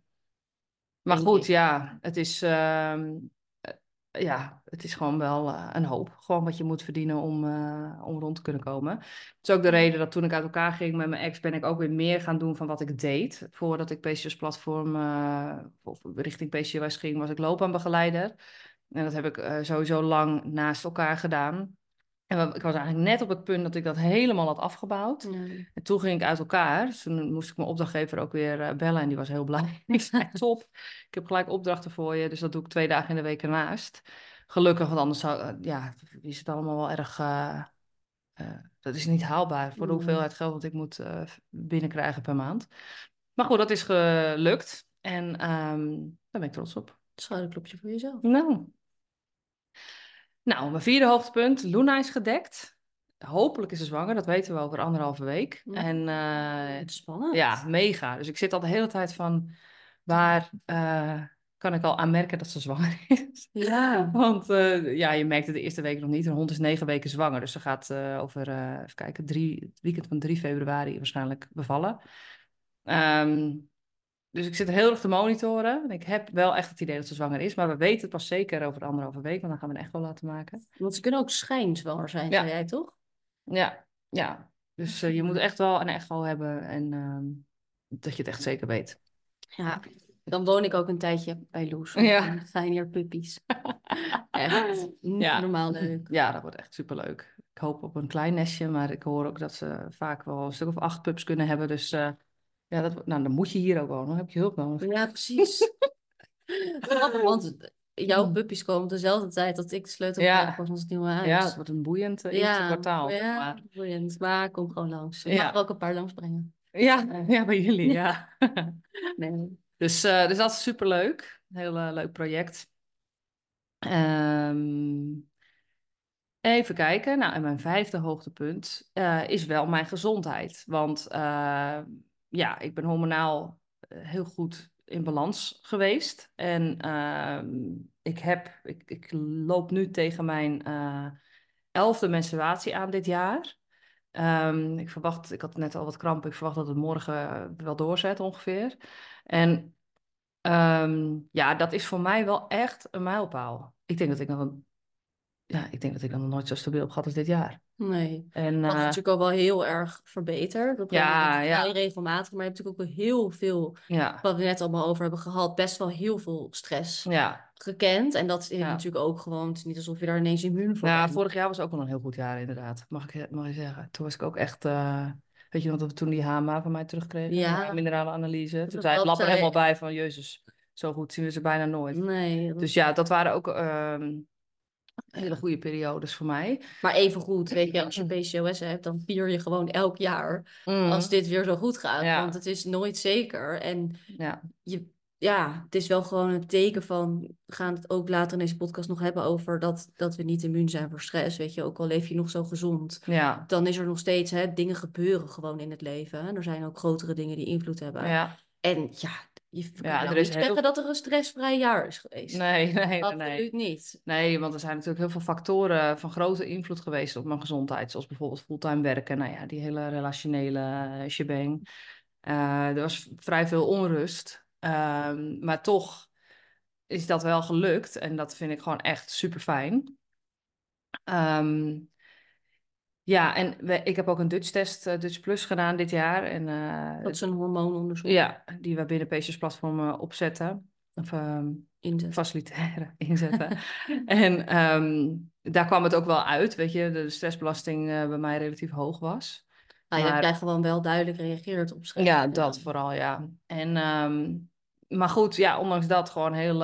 Maar Denk goed, ik. ja, het is, ehm, eh, ja, het is gewoon wel eh, een hoop. Gewoon wat je moet verdienen om, eh, om rond te kunnen komen. Het is ook de reden dat toen ik uit elkaar ging met mijn ex, ben ik ook weer meer gaan doen van wat ik deed. Voordat ik PCOS Platform eh, of richting PCOS ging, was ik loopbaanbegeleider. En dat heb ik eh, sowieso lang naast elkaar gedaan. En ik was eigenlijk net op het punt dat ik dat helemaal had afgebouwd. En toen ging ik uit elkaar. Dus toen moest ik mijn opdrachtgever ook weer eh, bellen. En die was heel blij. [laughs] Ik zei, top. Ik heb gelijk opdrachten voor je. Dus dat doe ik twee dagen in de week ernaast. Gelukkig, want anders zou, eh, ja, is het allemaal wel erg... dat is niet haalbaar voor de hoeveelheid geld dat ik moet binnenkrijgen per maand. maar goed, dat is gelukt. En ehm, daar ben ik trots op. Schouderklopje voor jezelf. Nou. Nou, mijn vierde hoogtepunt. Luna is gedekt. Hopelijk is ze zwanger, dat weten we over anderhalve week. En eh, Het is spannend. ja, mega. Dus ik zit al de hele tijd van, waar eh, kan ik al aanmerken dat ze zwanger [laughs] is? Ja. Want eh, ja, je merkt het de eerste week nog niet. Een hond is negen weken zwanger. Dus ze gaat over, even kijken, drie, het weekend van 3 februari waarschijnlijk bevallen. Ehm, dus ik zit heel erg te monitoren. En ik heb wel echt het idee dat ze zwanger is. Maar we weten het pas zeker over de anderhalve week. Want dan gaan we een echo laten maken. Want ze kunnen ook schijnzwanger zijn, Ja. zei jij toch? Ja, ja. Dus eh, je moet echt wel een echo hebben. En ehm, dat je het echt zeker weet. Ja. Dan woon ik ook een tijdje bij Loes. Ja. dan zijn hier puppies. [laughs] Echt. Ja. normaal leuk. Ja, dat wordt echt superleuk. Ik hoop op een klein nestje. Maar ik hoor ook dat ze vaak wel een stuk of acht pups kunnen hebben. Dus eh, ja, dat, nou, dan moet je hier ook wonen. Dan heb je hulp nodig. Ja, precies. [laughs] Want jouw puppies komen op dezelfde tijd dat ik de sleutel Ja. krijg van ons nieuwe huis. Ja, het wordt een boeiend uh, eerste kwartaal. Ja, Maar, boeiend. Maar kom gewoon langs. Ik Ja. mag er ook een paar langs brengen. ja, ja, bij jullie, ja. [laughs] Nee. dus, eh, dus dat is superleuk. Een heel eh, leuk project. Ehm, even kijken. Nou, en mijn vijfde hoogtepunt eh, is wel mijn gezondheid. Want eh, ja, ik ben hormonaal eh, heel goed in balans geweest. En ehm, ik, heb, ik, ik loop nu tegen mijn eh, elfde menstruatie aan dit jaar. Ehm, ik verwacht, ik had net al wat krampen, ik verwacht dat het morgen wel doorzet ongeveer. En ehm, ja, dat is voor mij wel echt een mijlpaal. Ik denk dat ik nog, ja, ik denk dat ik nog nooit zo stabiel heb gehad als dit jaar. Nee. En, Dat is uh, natuurlijk ook wel heel erg verbeterd. Dat ja, ja, ja. regelmatig. Maar je hebt natuurlijk ook heel veel, ja, wat we net allemaal over hebben gehad, best wel heel veel stress ja. gekend. En dat is Ja. natuurlijk ook gewoon, het is niet alsof je daar ineens immuun voor Ja, bent. vorig jaar was ook wel een heel goed jaar inderdaad, mag ik, mag je zeggen. Toen was ik ook echt, uh, weet je we toen die HMA van mij terugkregen? Ja. De minerale-analyse. Dat Toen zei het lab er helemaal bij van, jezus, zo goed zien we ze bijna nooit. Nee, dat- Dus ja, dat waren ook ehm, hele goede periodes voor mij. maar even goed, weet je, als je PCOS hebt, dan vier je gewoon elk jaar Mm, als dit weer zo goed gaat. Ja. Want het is nooit zeker. En Ja, je, ja, het is wel gewoon een teken van, we gaan het ook later in deze podcast nog hebben over dat, dat we niet immuun zijn voor stress. Weet je, ook al leef je nog zo gezond, ja, dan is er nog steeds, hè, dingen gebeuren gewoon in het leven. En er zijn ook grotere dingen die invloed hebben. ja. En ja, je kan Ja, nou er is niet heel- zeggen dat er een stressvrij jaar is geweest. Nee, [laughs] nee, nee, Absoluut nee. niet. Nee, want er zijn natuurlijk heel veel factoren van grote invloed geweest op mijn gezondheid. Zoals bijvoorbeeld fulltime werken. Nou ja, die hele relationele eh, shebang. Eh, er was vrij veel onrust. Ehm, maar toch is dat wel gelukt. En dat vind ik gewoon echt super fijn. Ja, en we, ik heb ook een Dutch test, eh, Dutch Plus gedaan dit jaar. En, eh, Dat is een hormoononderzoek ja, die we binnen Patients Platform eh, opzetten. Of ehm, inzetten. faciliteren [laughs] inzetten. en ehm, daar kwam het ook wel uit, weet je, de stressbelasting bij mij relatief hoog was. Nou, maar- dat jij gewoon wel duidelijk reageert op stress. Ja, dat vooral, ja. En, ehm, maar goed, ja, ondanks dat gewoon heel,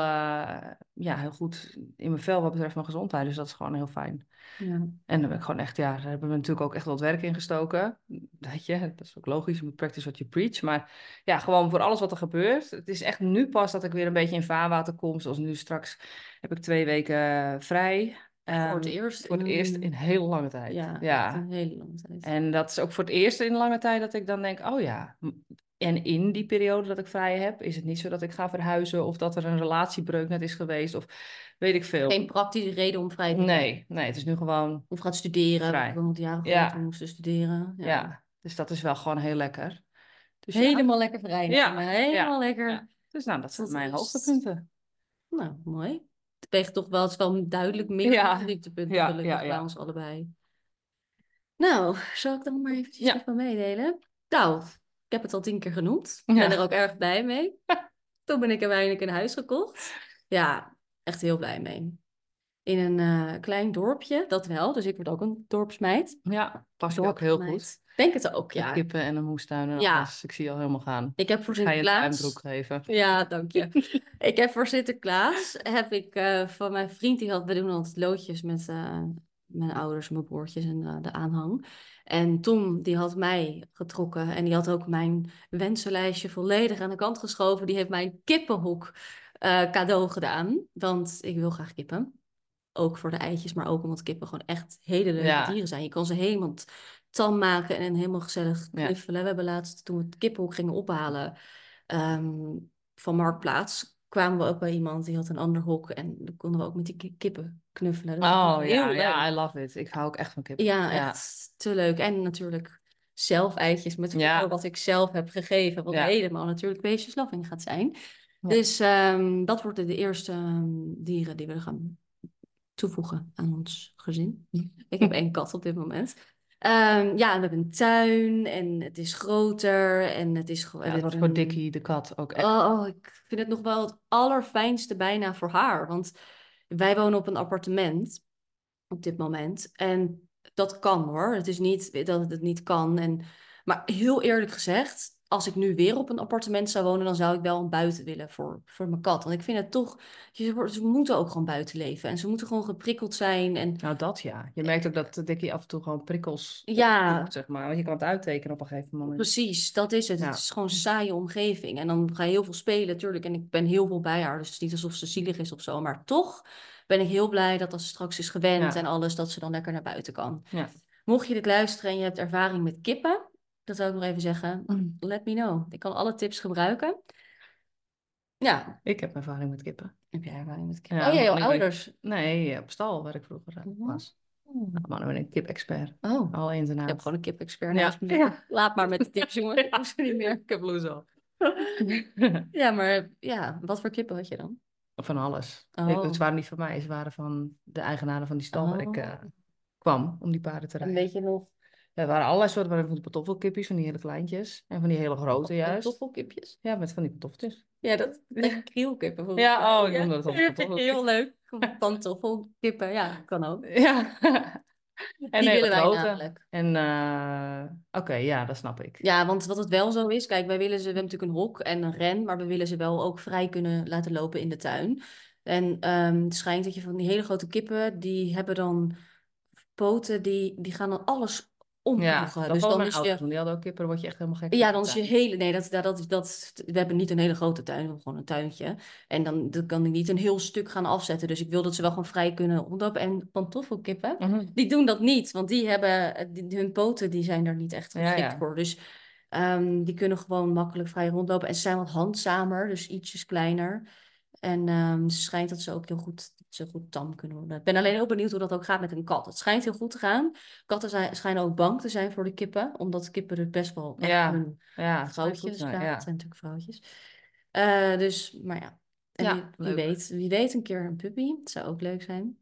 ja, heel goed in mijn vel wat betreft mijn gezondheid. Dus dat is gewoon heel fijn. Ja. En dan ben ik gewoon echt, ja, daar hebben we natuurlijk ook echt wat werk in gestoken. Weet je, dat is ook logisch, je moet practice what you preach. Maar ja, gewoon voor alles wat er gebeurt. Het is echt nu pas dat ik weer een beetje in vaarwater kom. Zoals nu straks heb ik twee weken vrij. Voor het Ehm, eerst. Voor het in- eerst in heel lange tijd. Ja, ja. een hele lange tijd. En dat is ook voor het eerst in lange tijd dat ik dan denk, oh ja. En in die periode dat ik vrij heb, is het niet zo dat ik ga verhuizen of dat er een relatiebreuk net is geweest of weet ik veel. Geen praktische reden om vrij te Nee, nee, het is nu gewoon, Of gaat studeren. Vrij. Ik jaren Ja. moesten studeren. ja. Ja. Dus dat is wel gewoon heel lekker. Dus ja, Helemaal lekker vrij. Ja, maar Helemaal lekker. Dus nou, dat zijn Dat mijn is- hoogtepunten. Nou, mooi. Het weegt toch wel, het is wel duidelijk meer Ja. dieptepunten gelukkig bij ons allebei. Nou, zal ik dan maar eventjes even meedelen? Nou, ik heb het al tien keer genoemd. Ik Ja. ben er ook erg blij mee. [laughs] Toen ben ik uiteindelijk een huis gekocht. Ja, echt heel blij mee. In een eh, klein dorpje, dat wel. Dus ik word ook een dorpsmeid. Ja, past je ook heel goed. Denk het ook, Met ja. kippen en een moestuin en Ja. alles. Ik zie je al helemaal gaan. Ik heb voor Ga je Sinterklaas... tuinbroek geven. Ja, dank je. [laughs] ik heb voor Sinterklaas heb ik eh, van mijn vriend die had, we doen altijd loodjes met, eh, mijn ouders, mijn broertjes en uh, de aanhang. En Tom, die had mij getrokken en die had ook mijn wensenlijstje volledig aan de kant geschoven. Die heeft mijn kippenhok uh, cadeau gedaan, want ik wil graag kippen. Ook voor de eitjes, maar ook omdat kippen gewoon echt hele leuke ja. dieren zijn. Je kan ze helemaal tam maken en helemaal gezellig knuffelen. Ja. We hebben laatst, toen we het kippenhok gingen ophalen um, van Marktplaats, kwamen we ook bij iemand die had een ander hok en dan konden we ook met die kippen knuffelen. Dat oh ja, ja, I love it. Ik hou ook echt van kippen. Ja, echt te leuk. En natuurlijk zelf eitjes met ja. wat ik zelf heb gegeven, wat helemaal natuurlijk beestjesloving gaat zijn. Dus um, dat worden de eerste um, dieren die we gaan toevoegen aan ons gezin. [laughs] Ik heb één kat op dit moment. Um, ja, we hebben een tuin en het is groter en het is gewoon... Ja, dat voor Dickie, de kat, ook echt. Oh, oh, ik vind het nog wel het allerfijnste bijna voor haar. Want wij wonen op een appartement op dit moment. En dat kan hoor. Het is niet dat het niet kan. En, maar heel eerlijk gezegd, als ik nu weer op een appartement zou wonen, dan zou ik wel een buiten willen voor, voor mijn kat. Want ik vind het toch, ze moeten ook gewoon buiten leven. En ze moeten gewoon geprikkeld zijn. En... Nou, dat ja. Je merkt ook dat Dickie af en toe gewoon prikkels ja. zeg maar. Want je kan het uittekenen op een gegeven moment. Precies, dat is het. Het is gewoon een saaie omgeving. En dan ga je heel veel spelen, natuurlijk. En ik ben heel veel bij haar. Dus het is niet alsof ze zielig is of zo. Maar toch ben ik heel blij dat als ze straks is gewend en alles, dat ze dan lekker naar buiten kan. Ja. Mocht je dit luisteren en je hebt ervaring met kippen, dat zou ik nog even zeggen. Mm. Let me know. Ik kan alle tips gebruiken. Ja. Ik heb ervaring met kippen. Heb jij ervaring met kippen? oh ja, jouw ouders? nee, op stal waar ik vroeger eh, mhm. was. Oh. Nou, maar dan ben ik kip-expert. Oh. Al eens en Ik heb gewoon een kip-expert ja. ja. Laat maar met de tips, [laughs] jongen. Ik hoef niet meer. Ik heb loes al. [laughs] ja, maar ja, wat voor kippen had je dan? Van alles. Oh. Ik, waren niet van mij, ze waren van de eigenaren van die stal waar ik uh, kwam om die paarden te rijden. En weet je nog er waren allerlei soorten, van die pantoffelkipjes, van die hele kleintjes. En van die hele grote juist. Pantoffelkipjes? Ja, met van die pantoffeltjes. Ja, dat [laughs] zijn krielkippen. Ja, oh, ik noemde dat. Heel leuk. [laughs] Pantoffelkippen, ja, kan ook. Ja. [laughs] En die willen wij namelijk. En uh, oké, ja, dat snap ik. Ja, want wat het wel zo is, kijk, wij willen ze, we hebben natuurlijk een hok en een ren, maar we willen ze wel ook vrij kunnen laten lopen in de tuin. En um, het schijnt dat je van die hele grote kippen, die hebben dan poten, die, die gaan dan alles ja, dat dus dan is je... Die hadden ook kippen, dan word je echt helemaal gek. Ja, dan is je hele... Nee, dat, dat, dat, dat, we hebben niet een hele grote tuin, we hebben gewoon een tuintje. En dan, dan kan ik niet een heel stuk gaan afzetten. Dus ik wil dat ze wel gewoon vrij kunnen rondlopen. En pantoffelkippen, mm die doen dat niet. Want die hebben... Die, hun poten, die zijn er niet echt geschikt voor. Dus um, die kunnen gewoon makkelijk vrij rondlopen. En ze zijn wat handzamer, dus ietsjes kleiner. En um, ze schijnt dat ze ook heel goed, ze goed tam kunnen worden. Ik ben alleen heel benieuwd hoe dat ook gaat met een kat. Het schijnt heel goed te gaan. Katten zijn, schijnen ook bang te zijn voor de kippen, omdat kippen er best wel echt ja, hun ja, vrouwtjes zijn. Ja. Het zijn natuurlijk vrouwtjes. Uh, dus, maar ja. En ja, wie, wie, weet, wie weet een keer een puppy. Het zou ook leuk zijn.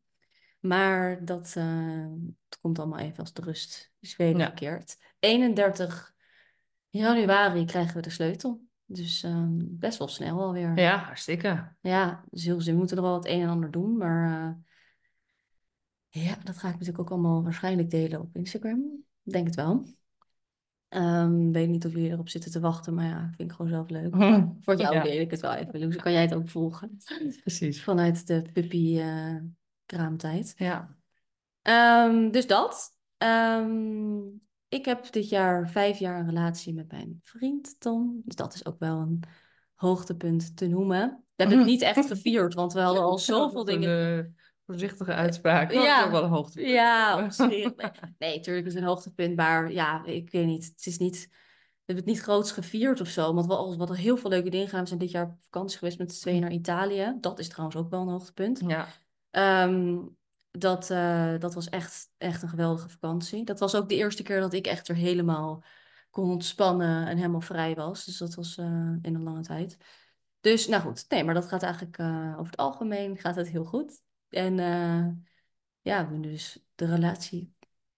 Maar dat, uh, het komt allemaal even als de rust is weer verkeerd. 31 januari krijgen we de sleutel. Dus um, best wel snel alweer. Ja, hartstikke. Ja, dus heel, we moeten er wel het een en ander doen. Maar uh, ja, dat ga ik natuurlijk ook allemaal waarschijnlijk delen op Instagram. Denk het wel. Um, weet niet of jullie erop zitten te wachten, maar ja, vind ik gewoon zelf leuk. [laughs] Voor jou ja. deel ik het wel even. Dus kan jij het ook volgen. Precies. Vanuit de puppy uh, kraamtijd. Ja. Um, dus dat. Um, ik heb dit jaar vijf jaar een relatie met mijn vriend Tom. Dus dat is ook wel een hoogtepunt te noemen. We hebben het [laughs] niet echt gevierd, want we hadden al [laughs] zoveel dingen. Een voorzichtige uitspraak. Ja, ook wel een hoogtepunt. Ja, [laughs] nee, nee, natuurlijk is het een hoogtepunt, maar ja, ik weet niet. Het is niet. We hebben het niet groots gevierd of zo. Want we hadden heel veel leuke dingen gedaan. We zijn dit jaar op vakantie geweest met z'n tweeën naar Italië. Dat is trouwens ook wel een hoogtepunt. Ja. Um, dat, uh, dat was echt, echt een geweldige vakantie. Dat was ook de eerste keer dat ik echt er helemaal kon ontspannen en helemaal vrij was. Dus dat was uh, in een lange tijd. Dus nou goed, nee, maar dat gaat eigenlijk uh, over het algemeen gaat het heel goed. En ja, we hebben dus de relatie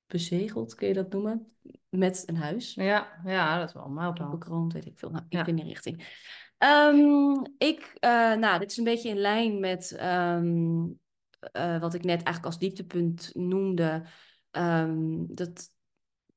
bezegeld, kun je dat noemen, met een huis. Ja, ja dat is wel een mijlpaal. Bekroond, weet ik veel. Nou, ik ja. in die richting. Um, ik, nou, dit is een beetje in lijn met um, uh, wat ik net eigenlijk als dieptepunt noemde, um, dat,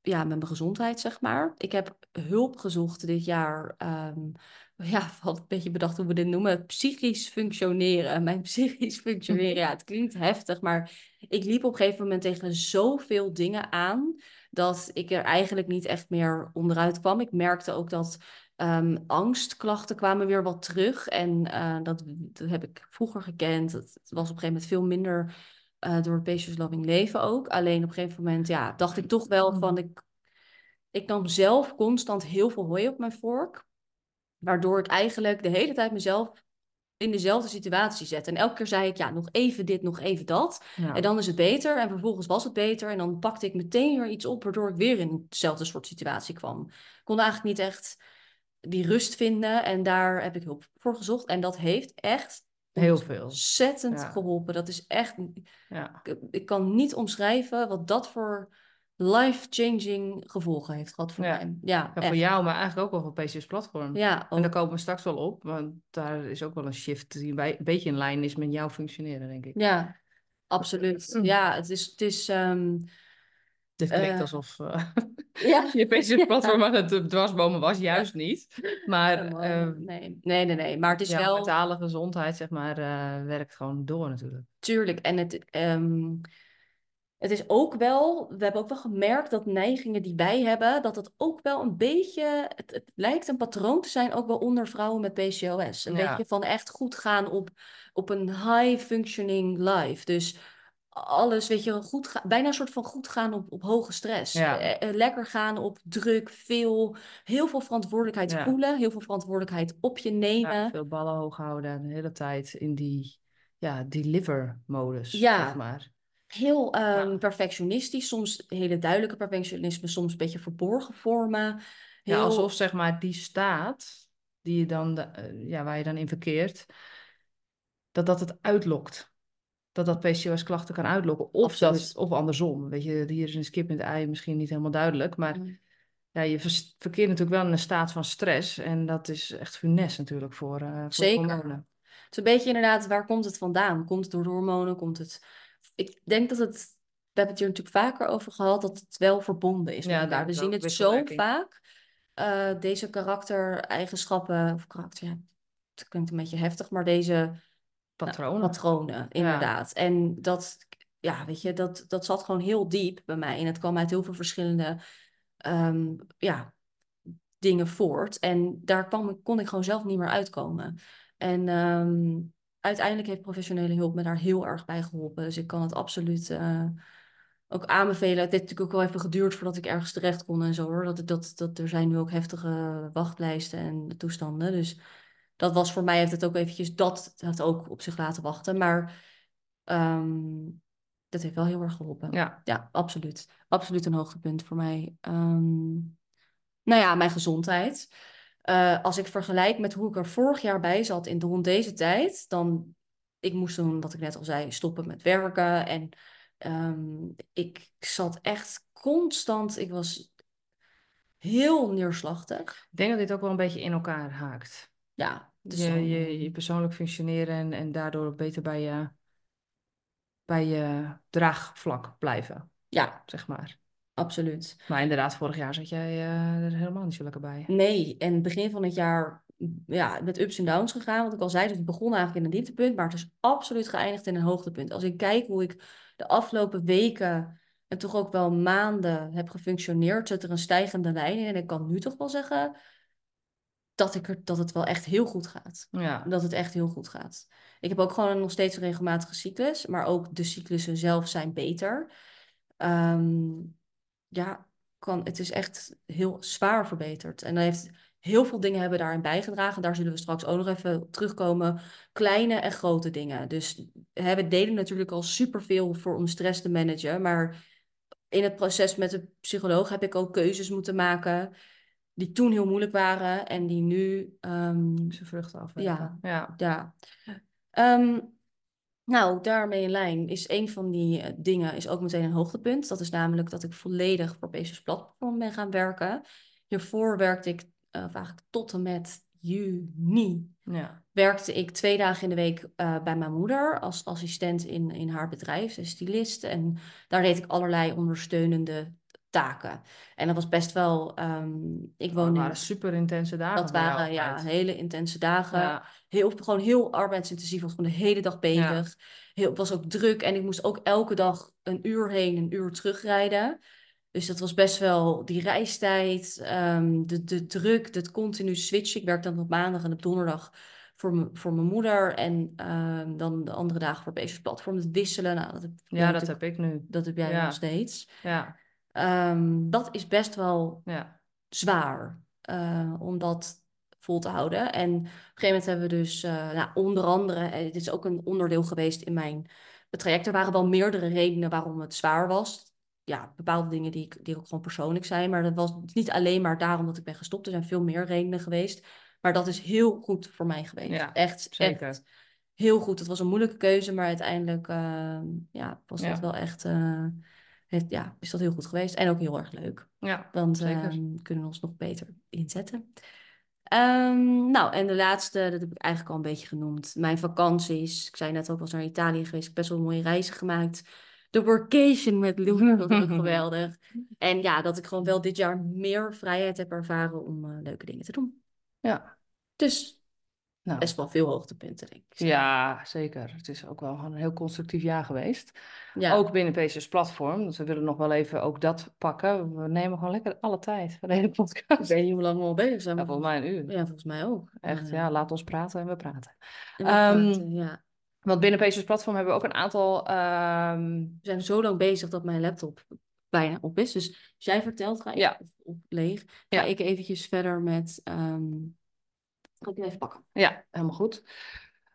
ja, met mijn gezondheid, zeg maar. Ik heb hulp gezocht dit jaar um, [laughs] ja, had een beetje bedacht hoe we dit noemen, psychisch functioneren. Mijn [laughs] psychisch functioneren, ja, [laughs] het klinkt heftig, maar ik liep op een gegeven moment tegen zoveel dingen aan dat ik er eigenlijk niet echt meer onderuit kwam. Ik merkte ook dat um, angstklachten kwamen weer wat terug en uh, dat, dat, heb ik vroeger gekend. Het was op een gegeven moment veel minder uh, door het Patience Loving leven ook. Alleen op een gegeven moment, ja, dacht ik toch wel van, ik, ik nam zelf constant heel veel hooi op mijn vork. Waardoor ik eigenlijk de hele tijd mezelf in dezelfde situatie zet. En elke keer zei ik, ja, nog even dit, nog even dat. En dan is het beter. En vervolgens was het beter. En dan pakte ik meteen weer iets op, waardoor ik weer in dezelfde soort situatie kwam. Ik kon eigenlijk niet echt die rust vinden. En daar heb ik hulp voor gezocht. En dat heeft echt heel veel ontzettend geholpen. Dat is echt. Ja. Ik, ik, kan niet omschrijven wat dat voor life-changing gevolgen heeft gehad voor mij. Ja, ja voor jou, maar eigenlijk ook wel voor PCS Platform. Ja, En daar komen we straks wel op, want daar is ook wel een shift die een beetje in lijn is met jouw functioneren, denk ik. Ja, absoluut. Mm. Ja, het is... Het is um, dit klinkt uh, alsof uh, [laughs] ja. je PCS-platform [laughs] aan het dwarsbomen was, juist niet. Maar, uh, nee. nee, nee, nee. Maar het is ja, wel... mentale gezondheid, zeg maar, uh, werkt gewoon door natuurlijk. Tuurlijk. En het... Um, het is ook wel, we hebben ook wel gemerkt dat neigingen die wij hebben, dat het ook wel een beetje, het, het lijkt een patroon te zijn, ook wel onder vrouwen met PCOS. Een beetje van echt goed gaan op, op een high functioning life. Dus alles, weet je, goed gaan, bijna een soort van goed gaan op, op hoge stress. Eh, eh, lekker gaan op druk, veel, heel veel verantwoordelijkheid ja. voelen, heel veel verantwoordelijkheid op je nemen. Ja, veel ballen hoog houden de hele tijd in die ja, deliver-modus, ja. zeg maar heel um, perfectionistisch, soms hele duidelijke perfectionisme, soms een beetje verborgen vormen. Heel... Ja, alsof zeg maar die staat die je dan, uh, ja, waar je dan in verkeert, dat dat het uitlokt. Dat dat PCOS-klachten kan uitlokken. Of, dat, of andersom. Weet je, hier is een skip in het ei misschien niet helemaal duidelijk. Maar mm. ja, je verkeert natuurlijk wel in een staat van stress. En dat is echt funest natuurlijk voor, uh, voor Zeker. hormonen. Het is een beetje inderdaad, waar komt het vandaan? Komt het door de hormonen? Komt het ik denk dat het, we hebben het hier natuurlijk vaker over gehad, dat het wel verbonden is met elkaar. We zien het zo vaak, uh, deze karaktereigenschappen, of karakter, ja, het klinkt een beetje heftig, maar deze patronen, patronen inderdaad. En dat, ja, weet je, dat, dat zat gewoon heel diep bij mij. En het kwam uit heel veel verschillende um, ja, dingen voort. En daar kwam, kon ik gewoon zelf niet meer uitkomen. En um, uiteindelijk heeft professionele hulp me daar heel erg bij geholpen. Dus ik kan het absoluut uh, ook aanbevelen. Het heeft natuurlijk ook wel even geduurd voordat ik ergens terecht kon en zo hoor. Dat, dat, dat, er zijn nu ook heftige wachtlijsten en toestanden. Dus dat was voor mij, heeft het ook eventjes, dat heeft ook op zich laten wachten. Maar um, dat heeft wel heel erg geholpen. Ja, ja absoluut. Absoluut een hoogtepunt voor mij. Um, nou ja, mijn gezondheid. Uh, als ik vergelijk met hoe ik er vorig jaar bij zat in rond deze tijd, dan ik moest toen, wat ik net al zei, stoppen met werken. En um, ik zat echt constant, ik was heel neerslachtig. Ik denk dat dit ook wel een beetje in elkaar haakt. Ja. Dus je, je, je persoonlijk functioneren en, en daardoor beter bij je, bij je draagvlak blijven. Ja. Zeg maar absoluut. Maar inderdaad, vorig jaar zat jij uh, er helemaal niet zo lekker bij. Nee, en begin van het jaar ja, met ups en downs gegaan. Wat ik al zei, dus het begon eigenlijk in een dieptepunt, maar het is absoluut geëindigd in een hoogtepunt. Als ik kijk hoe ik de afgelopen weken en toch ook wel maanden heb gefunctioneerd, zit er een stijgende lijn in. En ik kan nu toch wel zeggen dat, ik er, dat het wel echt heel goed gaat. Ja. Dat het echt heel goed gaat. Ik heb ook gewoon nog steeds een regelmatige cyclus, maar ook de cyclussen zelf zijn beter. Um, ja, kan, het is echt heel zwaar verbeterd. En dan heeft heel veel dingen hebben daarin bijgedragen. Daar zullen we straks ook nog even terugkomen. Kleine en grote dingen. Dus we deden natuurlijk al superveel voor om stress te managen. Maar in het proces met de psycholoog heb ik ook keuzes moeten maken. Die toen heel moeilijk waren en die nu. Um, Zijn vruchten afwerken. Ja, ja. ja. Um, nou, daarmee in lijn is een van die uh, dingen is ook meteen een hoogtepunt. Dat is namelijk dat ik volledig voor Pesos Platform ben gaan werken. Hiervoor werkte ik, uh, eigenlijk tot en met juni, ja. werkte ik twee dagen in de week uh, bij mijn moeder als assistent in, in haar bedrijf, ze stylist. En daar deed ik allerlei ondersteunende taken. En dat was best wel. ehm, ik Dat woon in. waren super intense dagen. Dat waren ja, hele intense dagen. Ja. Heel, gewoon heel arbeidsintensief. was gewoon de hele dag bezig. Heel, het was ook druk. En ik moest ook elke dag een uur heen, een uur terugrijden. Dus dat was best wel die reistijd, ehm, de, de druk, het continu switchen. Ik werkte dan op maandag en op donderdag voor, voor mijn moeder. En ehm, dan de andere dagen voor Bezos Platform. Het wisselen. Nou, dat heb, ja, dat heb ik nu. dat heb jij Ja. nog steeds. Ja, Ehm, dat is best wel ja. zwaar eh, om dat vol te houden. En op een gegeven moment hebben we dus, eh, nou, onder andere, het is ook een onderdeel geweest in mijn traject. Er waren wel meerdere redenen waarom het zwaar was. Ja, bepaalde dingen die, ik, die ook gewoon persoonlijk zijn. Maar dat was niet alleen maar daarom dat ik ben gestopt. Er zijn veel meer redenen geweest. Maar dat is heel goed voor mij geweest. Ja, echt, zeker. echt heel goed. Het was een moeilijke keuze, maar uiteindelijk eh, ja, was dat Ja. wel echt... het, ja, is dat heel goed geweest. En ook heel erg leuk. Ja, Want zeker. ehm, kunnen we ons nog beter inzetten. Ehm, nou, en de laatste, dat heb ik eigenlijk al een beetje genoemd. Mijn vakanties. Ik zei net ook, was naar Italië geweest. Ik heb best wel mooie reizen gemaakt. De workation met Lou was ook [laughs] geweldig. En ja, dat ik gewoon wel dit jaar meer vrijheid heb ervaren om eh, leuke dingen te doen. Ja. Dus Nou. best wel veel hoogtepunten, denk ik. Ja, zeker. Het is ook wel gewoon een heel constructief jaar geweest. Ja. Ook binnen PCS Platform. Dus we willen nog wel even ook dat pakken. We nemen gewoon lekker alle tijd voor de hele [laughs] Ik podcast. weet niet hoe lang we al bezig zijn. Ja, volgens mij een uur. Ja, volgens mij ook. Echt, ja, laat ons praten en we praten. en we Ehm, praten, ja. Want binnen PCS Platform hebben we ook een aantal... ehm, We zijn zo lang bezig dat mijn laptop bijna op is. Dus als jij vertelt, ga ik Ja. op leeg. Ga Ja. ik eventjes verder met... ehm ga ik hem even pakken. Ja, helemaal goed.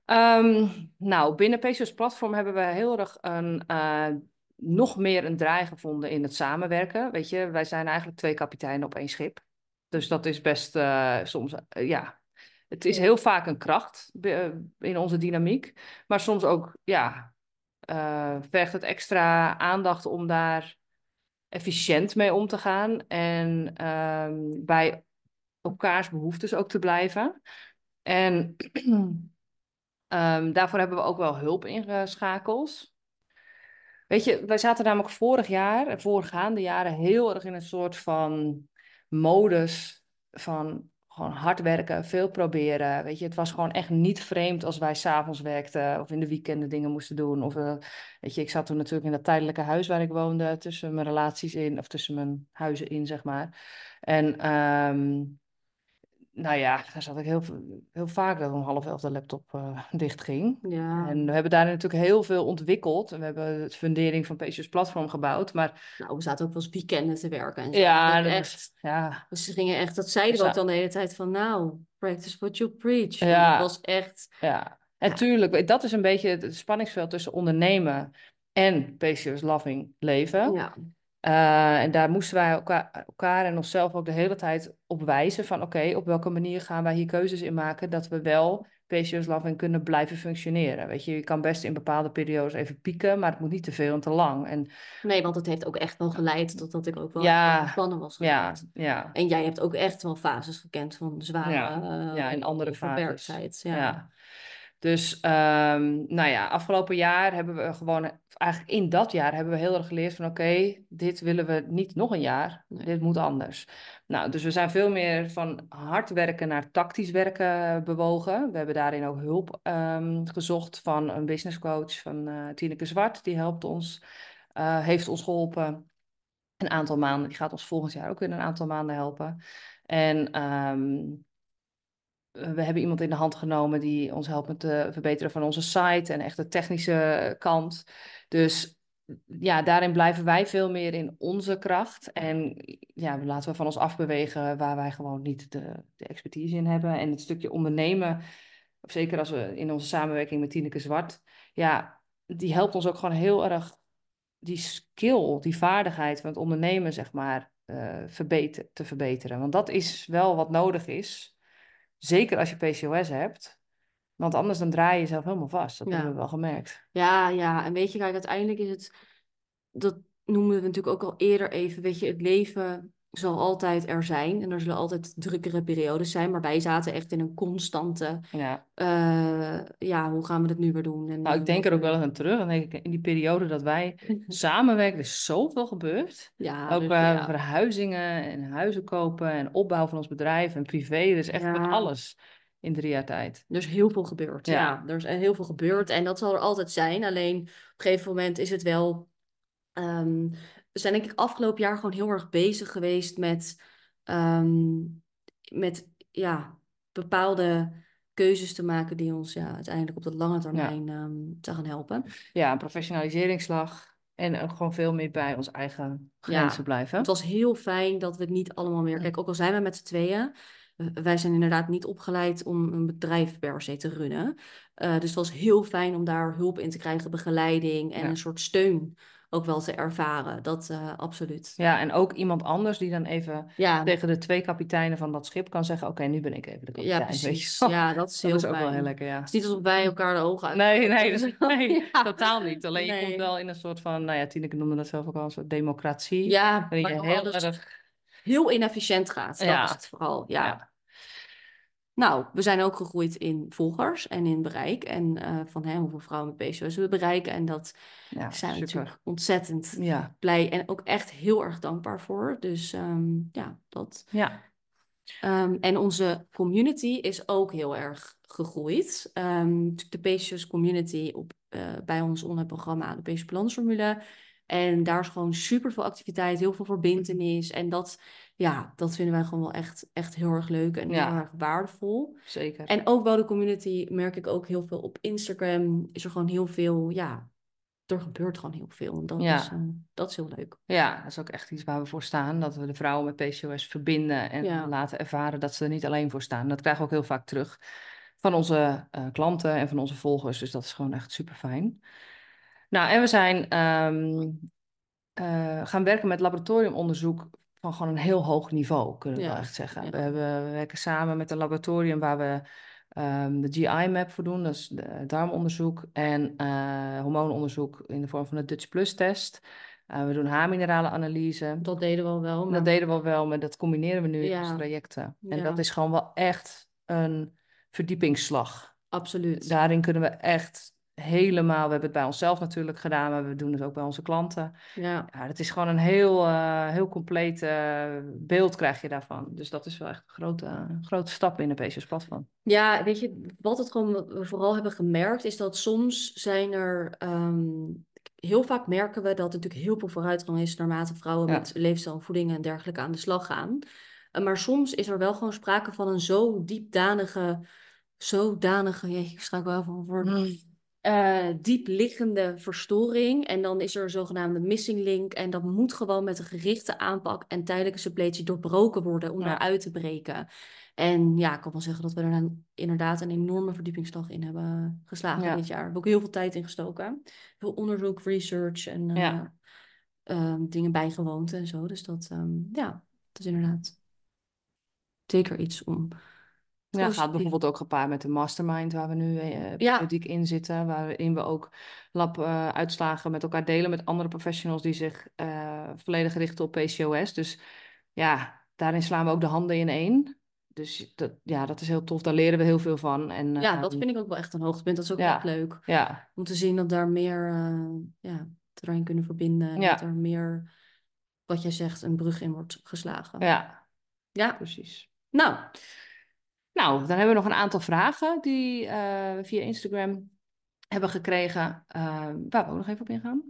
Ehm, nou, binnen PCOS Platform hebben we heel erg een, eh, nog meer een draai gevonden in het samenwerken. Weet je, wij zijn eigenlijk twee kapiteinen op één schip. Dus dat is best eh, soms, eh, ja, het is heel vaak een kracht in onze dynamiek. Maar soms ook, ja, vergt het extra aandacht om daar efficiënt mee om te gaan. En ehm, bij elkaars behoeftes ook te blijven. En [clears throat] ehm, daarvoor hebben we ook wel hulp ingeschakeld. Weet je, wij zaten namelijk vorig jaar voorgaande jaren heel erg in een soort van modus van gewoon hard werken, veel proberen. Weet je, het was gewoon echt niet vreemd als wij s'avonds werkten of in de weekenden dingen moesten doen. Of, eh, weet je, ik zat toen natuurlijk in dat tijdelijke huis waar ik woonde, tussen mijn relaties in, of tussen mijn huizen in, zeg maar. En ehm, nou ja, daar zat ik heel, heel vaak dat om half elf de laptop eh, [laughs] dicht ging. Ja. En we hebben daar natuurlijk heel veel ontwikkeld. En we hebben het fundering van PCS Platform gebouwd. Maar Nou, we zaten ook wel eens weekenden te werken. En zo. ja, Dat dat echt. was- ja, Dus ze gingen echt, dat zeiden we ook dan de hele tijd van, nou, practice what you preach. Ja. Het was echt, ja. En Ja. tuurlijk, dat is een beetje het spanningsveld tussen ondernemen en PCS Loving leven. ja, Eh, en daar moesten wij elkaar, elkaar en onszelf ook de hele tijd op wijzen van oké, op welke manier gaan wij hier keuzes in maken dat we wel PCOS Loving kunnen blijven functioneren. Weet je, je kan best in bepaalde periodes even pieken, maar het moet niet te veel en te lang. En nee, want het heeft ook echt wel geleid tot dat ik ook wel Ja, gespannen was ja, ja, En jij hebt ook echt wel fases gekend van zware Ja, eh, ja, in andere overwerktheid. Ja. ja. Dus, ehm, nou ja, afgelopen jaar hebben we gewoon, eigenlijk in dat jaar hebben we heel erg geleerd van oké, dit willen we niet nog een jaar, Nee. dit moet anders. Nou, dus we zijn veel meer van hard werken naar tactisch werken bewogen. We hebben daarin ook hulp ehm, gezocht van een business coach van eh Tineke Zwart, die helpt ons, eh, heeft ons geholpen een aantal maanden. Die gaat ons volgend jaar ook weer een aantal maanden helpen. En ehm, we hebben iemand in de hand genomen die ons helpt met het verbeteren van onze site en echt de technische kant. Dus ja, daarin blijven wij veel meer in onze kracht. En ja, laten we van ons afbewegen waar wij gewoon niet de, de expertise in hebben. En het stukje ondernemen, zeker als we in onze samenwerking met Tineke Zwart, ja, die helpt ons ook gewoon heel erg die skill, die vaardigheid van het ondernemen, zeg maar, eh, verbeter, te verbeteren. Want dat is wel wat nodig is. Zeker als je PCOS hebt. Want anders dan draai je jezelf helemaal vast. Dat Ja. hebben we wel gemerkt. Ja, ja. En weet je, kijk, uiteindelijk is het, dat noemen we natuurlijk ook al eerder even, weet je, het leven zal altijd er zijn en er zullen altijd drukkere periodes zijn, maar wij zaten echt in een constante, Ja. eh, ja, hoe gaan we dit nu weer doen? En, Nou, ik eh, denk er ook wel eens aan terug. Dan denk ik, in die periode dat wij [laughs] samenwerken, er is zoveel gebeurd. Ja, Ook dus, qua ja. verhuizingen en huizen kopen en opbouw van ons bedrijf en privé. Is echt Ja. alles in drie jaar tijd. Er is heel veel gebeurd. Ja. Ja. er is heel veel gebeurd en dat zal er altijd zijn. Alleen op een gegeven moment is het wel. ehm, we zijn denk ik afgelopen jaar gewoon heel erg bezig geweest met, ehm, met ja, bepaalde keuzes te maken die ons ja, uiteindelijk op de lange termijn ehm, te gaan helpen. Ja, een professionaliseringsslag en ook gewoon veel meer bij ons eigen grenzen blijven. Het was heel fijn dat we het niet allemaal meer. Kijk, ook al zijn we met z'n tweeën. Wij zijn inderdaad niet opgeleid om een bedrijf per se te runnen. Eh, dus het was heel fijn om daar hulp in te krijgen, begeleiding en Ja. een soort steun ook wel te ervaren. Dat eh, absoluut. Ja, en ook iemand anders die dan even Ja, tegen de twee kapiteinen van dat schip kan zeggen: Oké, nu ben ik even de kapitein. ja, precies. Ja, dat is heel dat is ook fijn. wel heel lekker, ja. Het is niet alsof wij elkaar de ogen uit. Nee, nee, [laughs] nee [laughs] Ja. totaal niet. Alleen je komt wel in een soort van, nou ja, Tineke noemde dat zelf ook al, een soort democratie. Ja, waarin je heel erg... heel inefficiënt gaat. Dat Ja. is het vooral. ja. Nou, we zijn ook gegroeid in volgers en in bereik. En eh, van hè, hoeveel vrouwen met PCOS we bereiken. En dat Ja, zijn we natuurlijk ontzettend Ja, blij en ook echt heel erg dankbaar voor. Dus ehm, ja, dat. ja, Ehm, en onze community is ook heel erg gegroeid. Ehm, de PCOS community op, eh, bij ons online programma, de PCOS Balansformule. En daar is gewoon super veel activiteit, heel veel verbindenis. En dat, ja, dat vinden wij gewoon wel echt, echt heel erg leuk en Ja. heel erg waardevol. zeker. En ook wel de community merk ik ook heel veel op Instagram. Is er gewoon heel veel, ja, er gebeurt gewoon heel veel. En dat, Ja. is, eh, dat is heel leuk. Ja, dat is ook echt iets waar we voor staan. Dat we de vrouwen met PCOS verbinden en Ja. laten ervaren dat ze er niet alleen voor staan. Dat krijgen we ook heel vaak terug van onze eh, klanten en van onze volgers. Dus dat is gewoon echt super fijn. Nou, en we zijn ehm, eh, gaan werken met laboratoriumonderzoek van gewoon een heel hoog niveau, kunnen we Ja, wel echt zeggen. ja. We, hebben, we werken samen met een laboratorium waar we ehm, de GI-map voor doen, dat is de darmonderzoek, en eh hormoononderzoek in de vorm van de Dutch Plus-test. Eh, we doen haarmineralenanalyse. Dat deden we al wel. Maar... Dat deden we al wel, maar dat combineren we nu in onze trajecten. En dat is gewoon wel echt een verdiepingsslag. Absoluut. Daarin kunnen we echt helemaal, we hebben het bij onszelf natuurlijk gedaan, maar we doen het ook bij onze klanten. Ja. Ja, het is gewoon een heel, eh, heel compleet eh, beeld krijg je daarvan. Dus dat is wel echt een grote, grote stap in de PCS platform. Ja, weet je, wat het gewoon we vooral hebben gemerkt, is dat soms zijn er. ehm, heel vaak merken we dat er natuurlijk heel veel vooruitgang is naarmate vrouwen Ja. met leefstijl voeding en dergelijke aan de slag gaan. Eh, maar soms is er wel gewoon sprake van een zo diepdanige, zodanige, jeetje, ik wel van voor, eh, diep liggende verstoring. En dan is er een zogenaamde missing link. En dat moet gewoon met een gerichte aanpak en tijdelijke suppletie doorbroken worden om Ja. daaruit te breken. En ja, ik kan wel zeggen dat we er dan inderdaad een enorme verdiepingsslag in hebben geslagen Ja. dit jaar. We hebben ook heel veel tijd in gestoken. Veel onderzoek, research en eh, Ja. ehm, dingen bijgewoond en zo. Dus dat, ehm, ja, dat is inderdaad zeker iets om Ja, gaat bijvoorbeeld ook gepaard met de mastermind waar we nu eh Ja. periodiek in zitten. Waarin we ook lab-uitslagen met elkaar delen met andere professionals die zich eh, volledig richten op PCOS. Dus ja, daarin slaan we ook de handen in één. Dus dat, ja, dat is heel tof. Daar leren we heel veel van. En, Ja, eh, dat vind ik ook wel echt een hoogtepunt. Dat is ook ja. echt leuk. Ja, Om te zien dat daar meer, eh ja, terrein kunnen verbinden. En Ja. dat er meer, wat jij zegt, een brug in wordt geslagen. ja, Ja, precies. nou, Nou, dan hebben we nog een aantal vragen die eh, we via Instagram hebben gekregen, eh, waar we ook nog even op ingaan.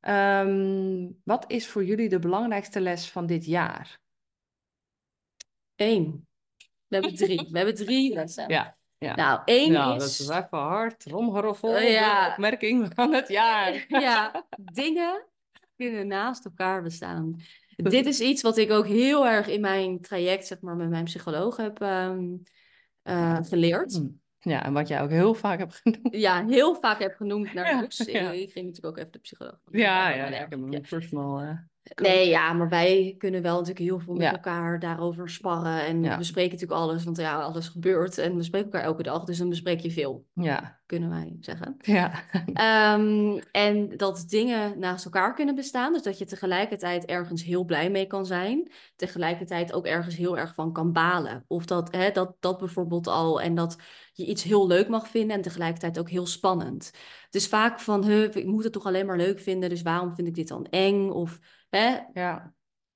Ehm, wat is voor jullie de belangrijkste les van dit jaar? één. We hebben drie. We hebben drie lessen. Ja, ja. Nou, één Nou, is... dat is even hard. Romgeroffel, Oh, de ja. opmerking van het jaar. [laughs] Ja, dingen kunnen naast elkaar bestaan. [laughs] Dit is iets wat ik ook heel erg in mijn traject, zeg maar, met mijn psycholoog heb ehm, eh, geleerd. Hmm. Ja, en wat jij ook heel vaak hebt genoemd. Ja, heel vaak heb genoemd naar [laughs] Ja, ja. Ik ging natuurlijk ook even de psycholoog. Ja, ja, nee, ik heb ja. een personal... eh, Nee, ja, maar wij kunnen wel natuurlijk heel veel met Ja. elkaar daarover sparren. En Ja. we bespreken natuurlijk alles, want ja, alles gebeurt. En we spreken elkaar elke dag, dus dan bespreek je veel, Ja, kunnen wij zeggen. ja, Ehm, en dat dingen naast elkaar kunnen bestaan. Dus dat je tegelijkertijd ergens heel blij mee kan zijn. Tegelijkertijd ook ergens heel erg van kan balen. Of dat, hè, dat, dat bijvoorbeeld al. En dat je iets heel leuk mag vinden en tegelijkertijd ook heel spannend. Het is vaak van, ik moet het toch alleen maar leuk vinden. Dus waarom vind ik dit dan eng? Of hè, ja.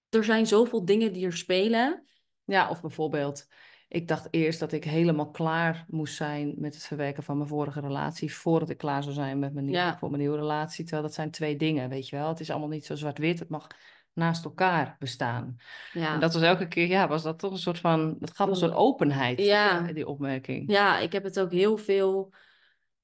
er zijn zoveel dingen die er spelen. Ja, of bijvoorbeeld, ik dacht eerst dat ik helemaal klaar moest zijn met het verwerken van mijn vorige relatie, voordat ik klaar zou zijn met mijn nieuwe, Ja. voor mijn nieuwe relatie. Terwijl dat zijn twee dingen, weet je wel. Het is allemaal niet zo zwart-wit, het mag naast elkaar bestaan. Ja. En dat was elke keer, ja, was dat toch een soort van, dat gaf een soort openheid, Ja. eh, die opmerking. Ja, ik heb het ook heel veel.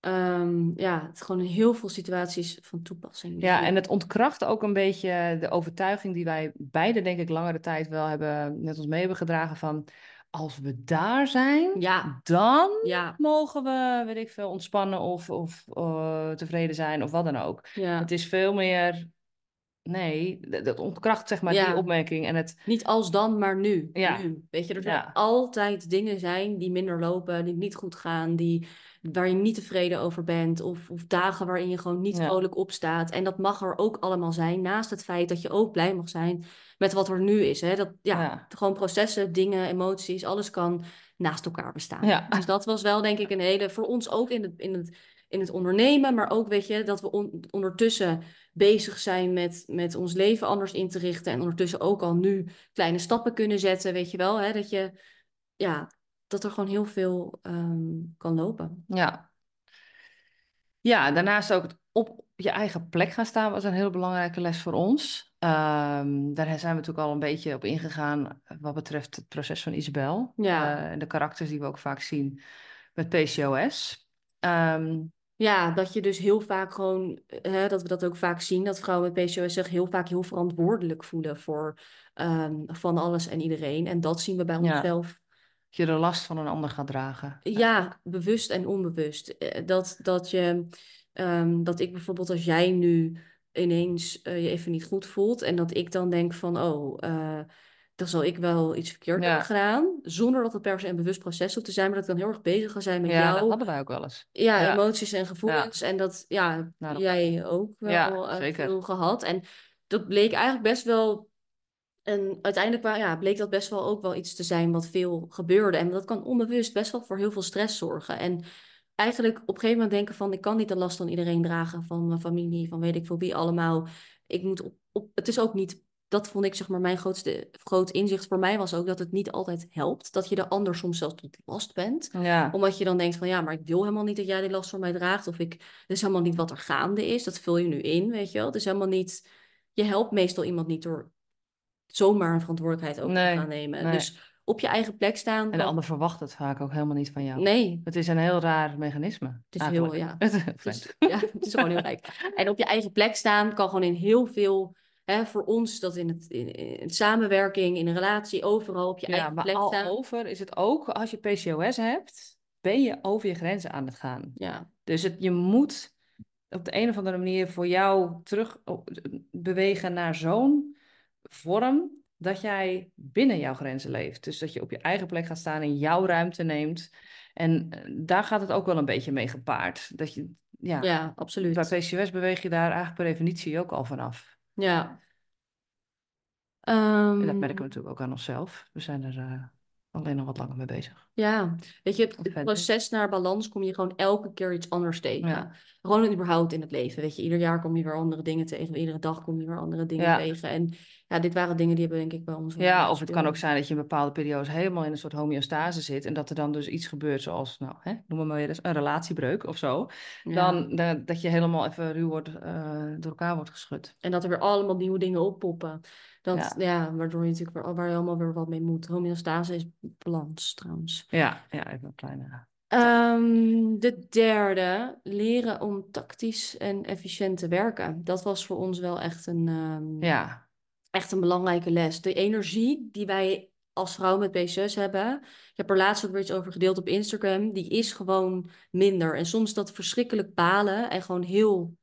Ehm, ja, het is gewoon in heel veel situaties van toepassing. Dus Ja, en het ontkracht ook een beetje de overtuiging die wij beide, denk ik, langere tijd wel hebben, net ons mee hebben gedragen van, als we daar zijn, Ja, dan ja, mogen we, weet ik veel, ontspannen of, of eh, tevreden zijn of wat dan ook. ja. Het is veel meer, nee, dat ontkracht zeg maar die opmerking en het, Niet als dan, maar nu. Ja. nu. Weet je, er Ja. altijd dingen zijn die minder lopen, die niet goed gaan, die, waar je niet tevreden over bent. Of, of dagen waarin je gewoon niet Ja. vrolijk opstaat. En dat mag er ook allemaal zijn. Naast het feit dat je ook blij mag zijn met wat er nu is. Hè? Dat, ja, Ja. Gewoon processen, dingen, emoties, alles kan naast elkaar bestaan. Ja. Dus dat was wel denk ik een hele, voor ons ook in het, in het, in het ondernemen, maar ook weet je, dat we on- ondertussen bezig zijn met, met ons leven anders in te richten. En ondertussen ook al nu kleine stappen kunnen zetten, weet je wel. Hè? Dat je, ja, dat er gewoon heel veel ehm, kan lopen. ja. Ja, daarnaast ook op je eigen plek gaan staan was een heel belangrijke les voor ons. Ehm, daar zijn we natuurlijk al een beetje op ingegaan wat betreft het proces van Isabel. Ja. Eh, de karakters die we ook vaak zien met PCOS. Ehm, Ja, dat je dus heel vaak gewoon, hè, dat we dat ook vaak zien, dat vrouwen met PCOS zich heel vaak heel verantwoordelijk voelen voor van alles en iedereen. En dat zien we bij onszelf. Je de last van een ander gaat dragen. Ja, bewust en onbewust. Eh, Dat, dat je, ehm, dat ik bijvoorbeeld als jij nu ineens eh, je even niet goed voelt en dat ik dan denk van, oh, eh, dan zal ik wel iets verkeerd Ja. hebben gedaan, zonder dat het per se een bewust proces hoeft te zijn, maar dat ik dan heel erg bezig ga zijn met Ja, dat jou, hadden wij ook wel eens. ja, Ja. emoties en gevoelens en dat, ja, Nou, dat- jij ook wel zeker. veel gehad en dat bleek eigenlijk best wel en uiteindelijk ja, bleek dat best wel ook wel iets te zijn wat veel gebeurde. En dat kan onbewust best wel voor heel veel stress zorgen. En eigenlijk op een gegeven moment denken van... ik kan niet de last van iedereen dragen, van mijn familie, van weet ik veel wie allemaal. Ik moet op, op, het is ook niet... Dat vond ik zeg maar mijn grootste groot inzicht voor mij was ook dat het niet altijd helpt. Dat je de ander soms zelfs tot last bent. Ja, Omdat je dan denkt van ja, maar ik wil helemaal niet dat jij die last voor mij draagt. Of ik, het is helemaal niet wat er gaande is. Dat vul je nu in, weet je wel. Het is helemaal niet... Je helpt meestal iemand niet door zomaar een verantwoordelijkheid ook Nee, gaan nemen. nee. Dus op je eigen plek staan. en de ander verwacht het vaak ook helemaal niet van jou. Nee, Het is een heel raar mechanisme. Het is heel, ja. [laughs] Het is ja, het is gewoon heel rijk. En op je eigen plek staan kan gewoon in heel veel... Hè, voor ons, dat in het in, in samenwerking, in een relatie, overal op je Ja, eigen maar plek al staan. over is het ook, als je PCOS hebt, ben je over je grenzen aan het gaan. Ja, Dus het, je moet op de een of andere manier voor jou terug op- bewegen naar zo'n vorm dat jij binnen jouw grenzen leeft. Dus dat je op je eigen plek gaat staan en jouw ruimte neemt. En eh, daar gaat het ook wel een beetje mee gepaard. Dat je, ja, ja, absoluut. bij PCOS beweeg je daar eigenlijk per definitie ook al vanaf. Ja. En dat Ehm, merken we natuurlijk ook aan onszelf. We zijn er eh, alleen nog wat langer mee bezig. Ja, weet je, het, proces naar balans kom je gewoon elke keer iets anders tegen. Ja. Gewoon überhaupt in het leven, weet je. Ieder jaar kom je weer andere dingen tegen. Iedere dag kom je weer andere dingen Ja. tegen. En ja, dit waren dingen die hebben denk ik bij ons Ja, of het kan ook zijn dat je in bepaalde periodes helemaal in een soort homeostase zit. En dat er dan dus iets gebeurt zoals, nou, hè, noem maar weer eens, een relatiebreuk of zo. Ja. Dan da- dat je helemaal even ruw wordt, eh, door elkaar wordt geschud. En dat er weer allemaal nieuwe dingen oppoppen. Dat, Ja. ja. waardoor je natuurlijk weer, waar je allemaal weer wat mee moet. Homeostase is balans trouwens. Ja, ja, even een kleine... Ehm, de derde, leren om tactisch en efficiënt te werken. Dat was voor ons wel echt een, ehm, Ja, echt een belangrijke les. De energie die wij als vrouw met PCOS hebben. Ik heb er laatst ook weer iets over gedeeld op Instagram. Die is gewoon minder. En soms dat verschrikkelijk balen en gewoon heel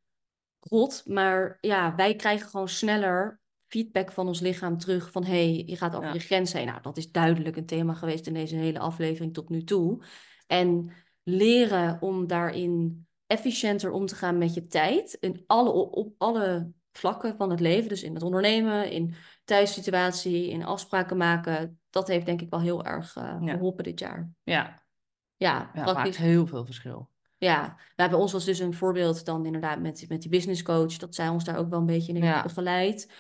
rot. Maar ja, wij krijgen gewoon sneller feedback van ons lichaam terug van hey, je gaat over Ja. je grenzen heen. Nou, dat is duidelijk een thema geweest in deze hele aflevering tot nu toe. En leren om daarin efficiënter om te gaan met je tijd in alle, op alle vlakken van het leven. Dus in het ondernemen, in thuissituatie, in afspraken maken. Dat heeft denk ik wel heel erg eh, Ja. geholpen dit jaar. Ja, Ja, ja maakt heel veel verschil. Ja, nou, bij ons was dus een voorbeeld dan inderdaad met, met die business coach. Dat zij ons daar ook wel een beetje in heeft Ja. begeleid.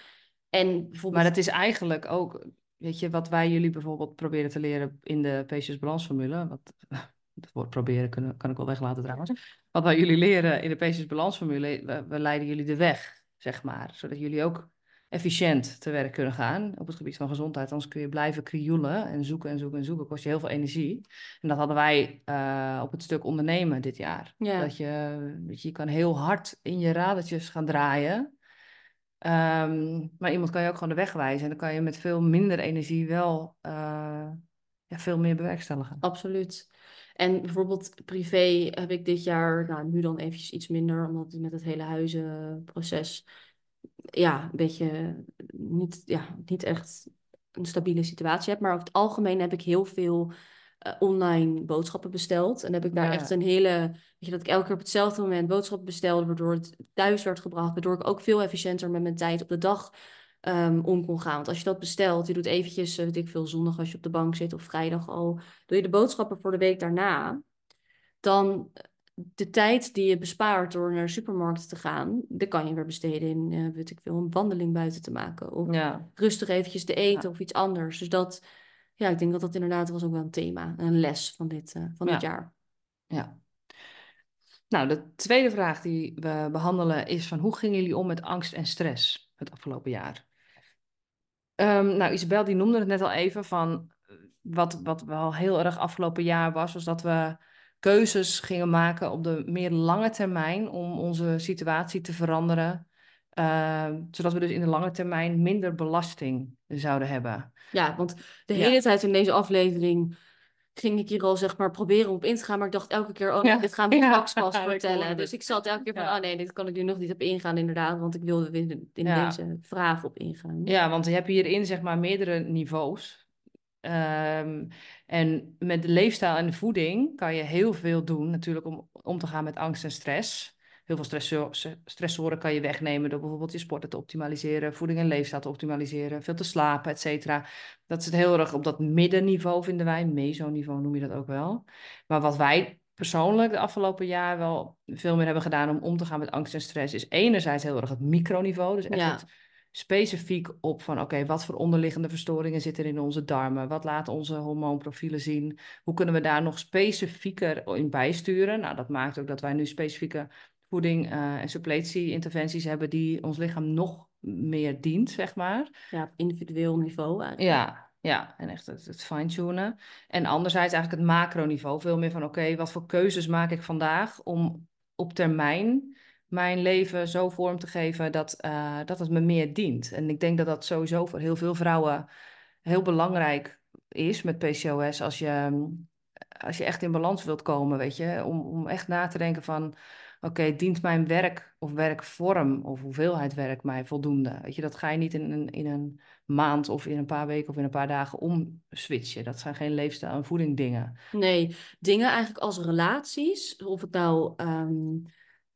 En bijvoorbeeld... Maar het is eigenlijk ook, weet je, wat wij jullie bijvoorbeeld proberen te leren in de Patience Balansformule. Wat, [laughs] het woord proberen kunnen, kan ik wel weglaten trouwens. Wat wij jullie leren in de Patience Balansformule, we, we leiden jullie de weg, zeg maar. Zodat jullie ook efficiënt te werk kunnen gaan op het gebied van gezondheid. Anders kun je blijven krioelen en zoeken en zoeken en zoeken. Kost je heel veel energie. En dat hadden wij eh, op het stuk ondernemen dit jaar. Ja. Dat je, weet je, je kan heel hard in je radertjes gaan draaien. Ehm, maar iemand kan je ook gewoon de weg wijzen. En dan kan je met veel minder energie wel eh, ja, veel meer bewerkstelligen. Absoluut. En bijvoorbeeld privé heb ik dit jaar, nou nu dan eventjes iets minder, omdat ik met het hele huizenproces, ja, een beetje niet, ja, niet echt een stabiele situatie heb. Maar over het algemeen heb ik heel veel eh, online boodschappen besteld. En heb ik daar Ja. echt een hele, weet je, dat ik elke keer op hetzelfde moment boodschappen bestelde, waardoor het thuis werd gebracht, waardoor ik ook veel efficiënter met mijn tijd op de dag ehm, om kon gaan. Want als je dat bestelt, je doet eventjes, eh, weet ik veel, zondag als je op de bank zit of vrijdag al, doe je de boodschappen voor de week daarna, dan de tijd die je bespaart door naar de supermarkt te gaan, die kan je weer besteden in, eh, weet ik veel, een wandeling buiten te maken. Of Ja, rustig eventjes te eten Ja. of iets anders. Dus dat, ja, ik denk dat dat inderdaad was ook wel een thema, een les van dit, eh, van dit Ja. jaar. ja. Nou, de tweede vraag die we behandelen is van hoe gingen jullie om met angst en stress het afgelopen jaar? Ehm, nou, Isabel die noemde het net al even van eh, wat, wat wel heel erg afgelopen jaar was, was dat we keuzes gingen maken op de meer lange termijn om onze situatie te veranderen. Ehm, zodat we dus in de lange termijn minder belasting zouden hebben. Ja, want de Ja. hele tijd in deze aflevering ging ik hier al zeg maar proberen om op in te gaan, maar ik dacht elke keer, oh nee, Ja. dit gaan we [laughs] Ja, straks pas [laughs] vertellen. Dus ik zat elke keer van, oh nee, dit kan ik nu nog niet op ingaan inderdaad, want ik wilde in in deze vraag op ingaan. Ja, want je hebt hierin zeg maar meerdere niveaus. Ehm, en met de leefstijl en de voeding kan je heel veel doen natuurlijk om om te gaan met angst en stress. Heel veel stressor- stressoren kan je wegnemen door bijvoorbeeld je sporten te optimaliseren, voeding en leefstijl te optimaliseren, veel te slapen, et cetera. Dat zit heel erg op dat middenniveau, vinden wij. Mesoniveau noem je dat ook wel. Maar wat wij persoonlijk de afgelopen jaar wel veel meer hebben gedaan om om te gaan met angst en stress, is enerzijds heel erg het microniveau. Dus echt Ja. het specifiek op van oké, wat voor onderliggende verstoringen zitten er in onze darmen? Wat laten onze hormoonprofielen zien? Hoe kunnen we daar nog specifieker in bijsturen? Nou, dat maakt ook dat wij nu specifieke voeding eh, en suppletie-interventies hebben die ons lichaam nog meer dient, zeg maar. Ja, op individueel niveau eigenlijk. Ja, ja, en echt het, het fine-tunen. En anderzijds eigenlijk het macroniveau, veel meer van oké, wat voor keuzes maak ik vandaag om op termijn mijn leven zo vorm te geven dat, eh, dat het me meer dient. En ik denk dat dat sowieso voor heel veel vrouwen heel belangrijk is met PCOS als je, als je echt in balans wilt komen, weet je, om, om echt na te denken van oké, dient mijn werk of werkvorm of hoeveelheid werk mij voldoende? Weet je, dat ga je niet in een, in een maand of in een paar weken of in een paar dagen omswitchen. Dat zijn geen leefstijl- en voeding dingen. Nee, dingen eigenlijk als relaties, of het nou ehm,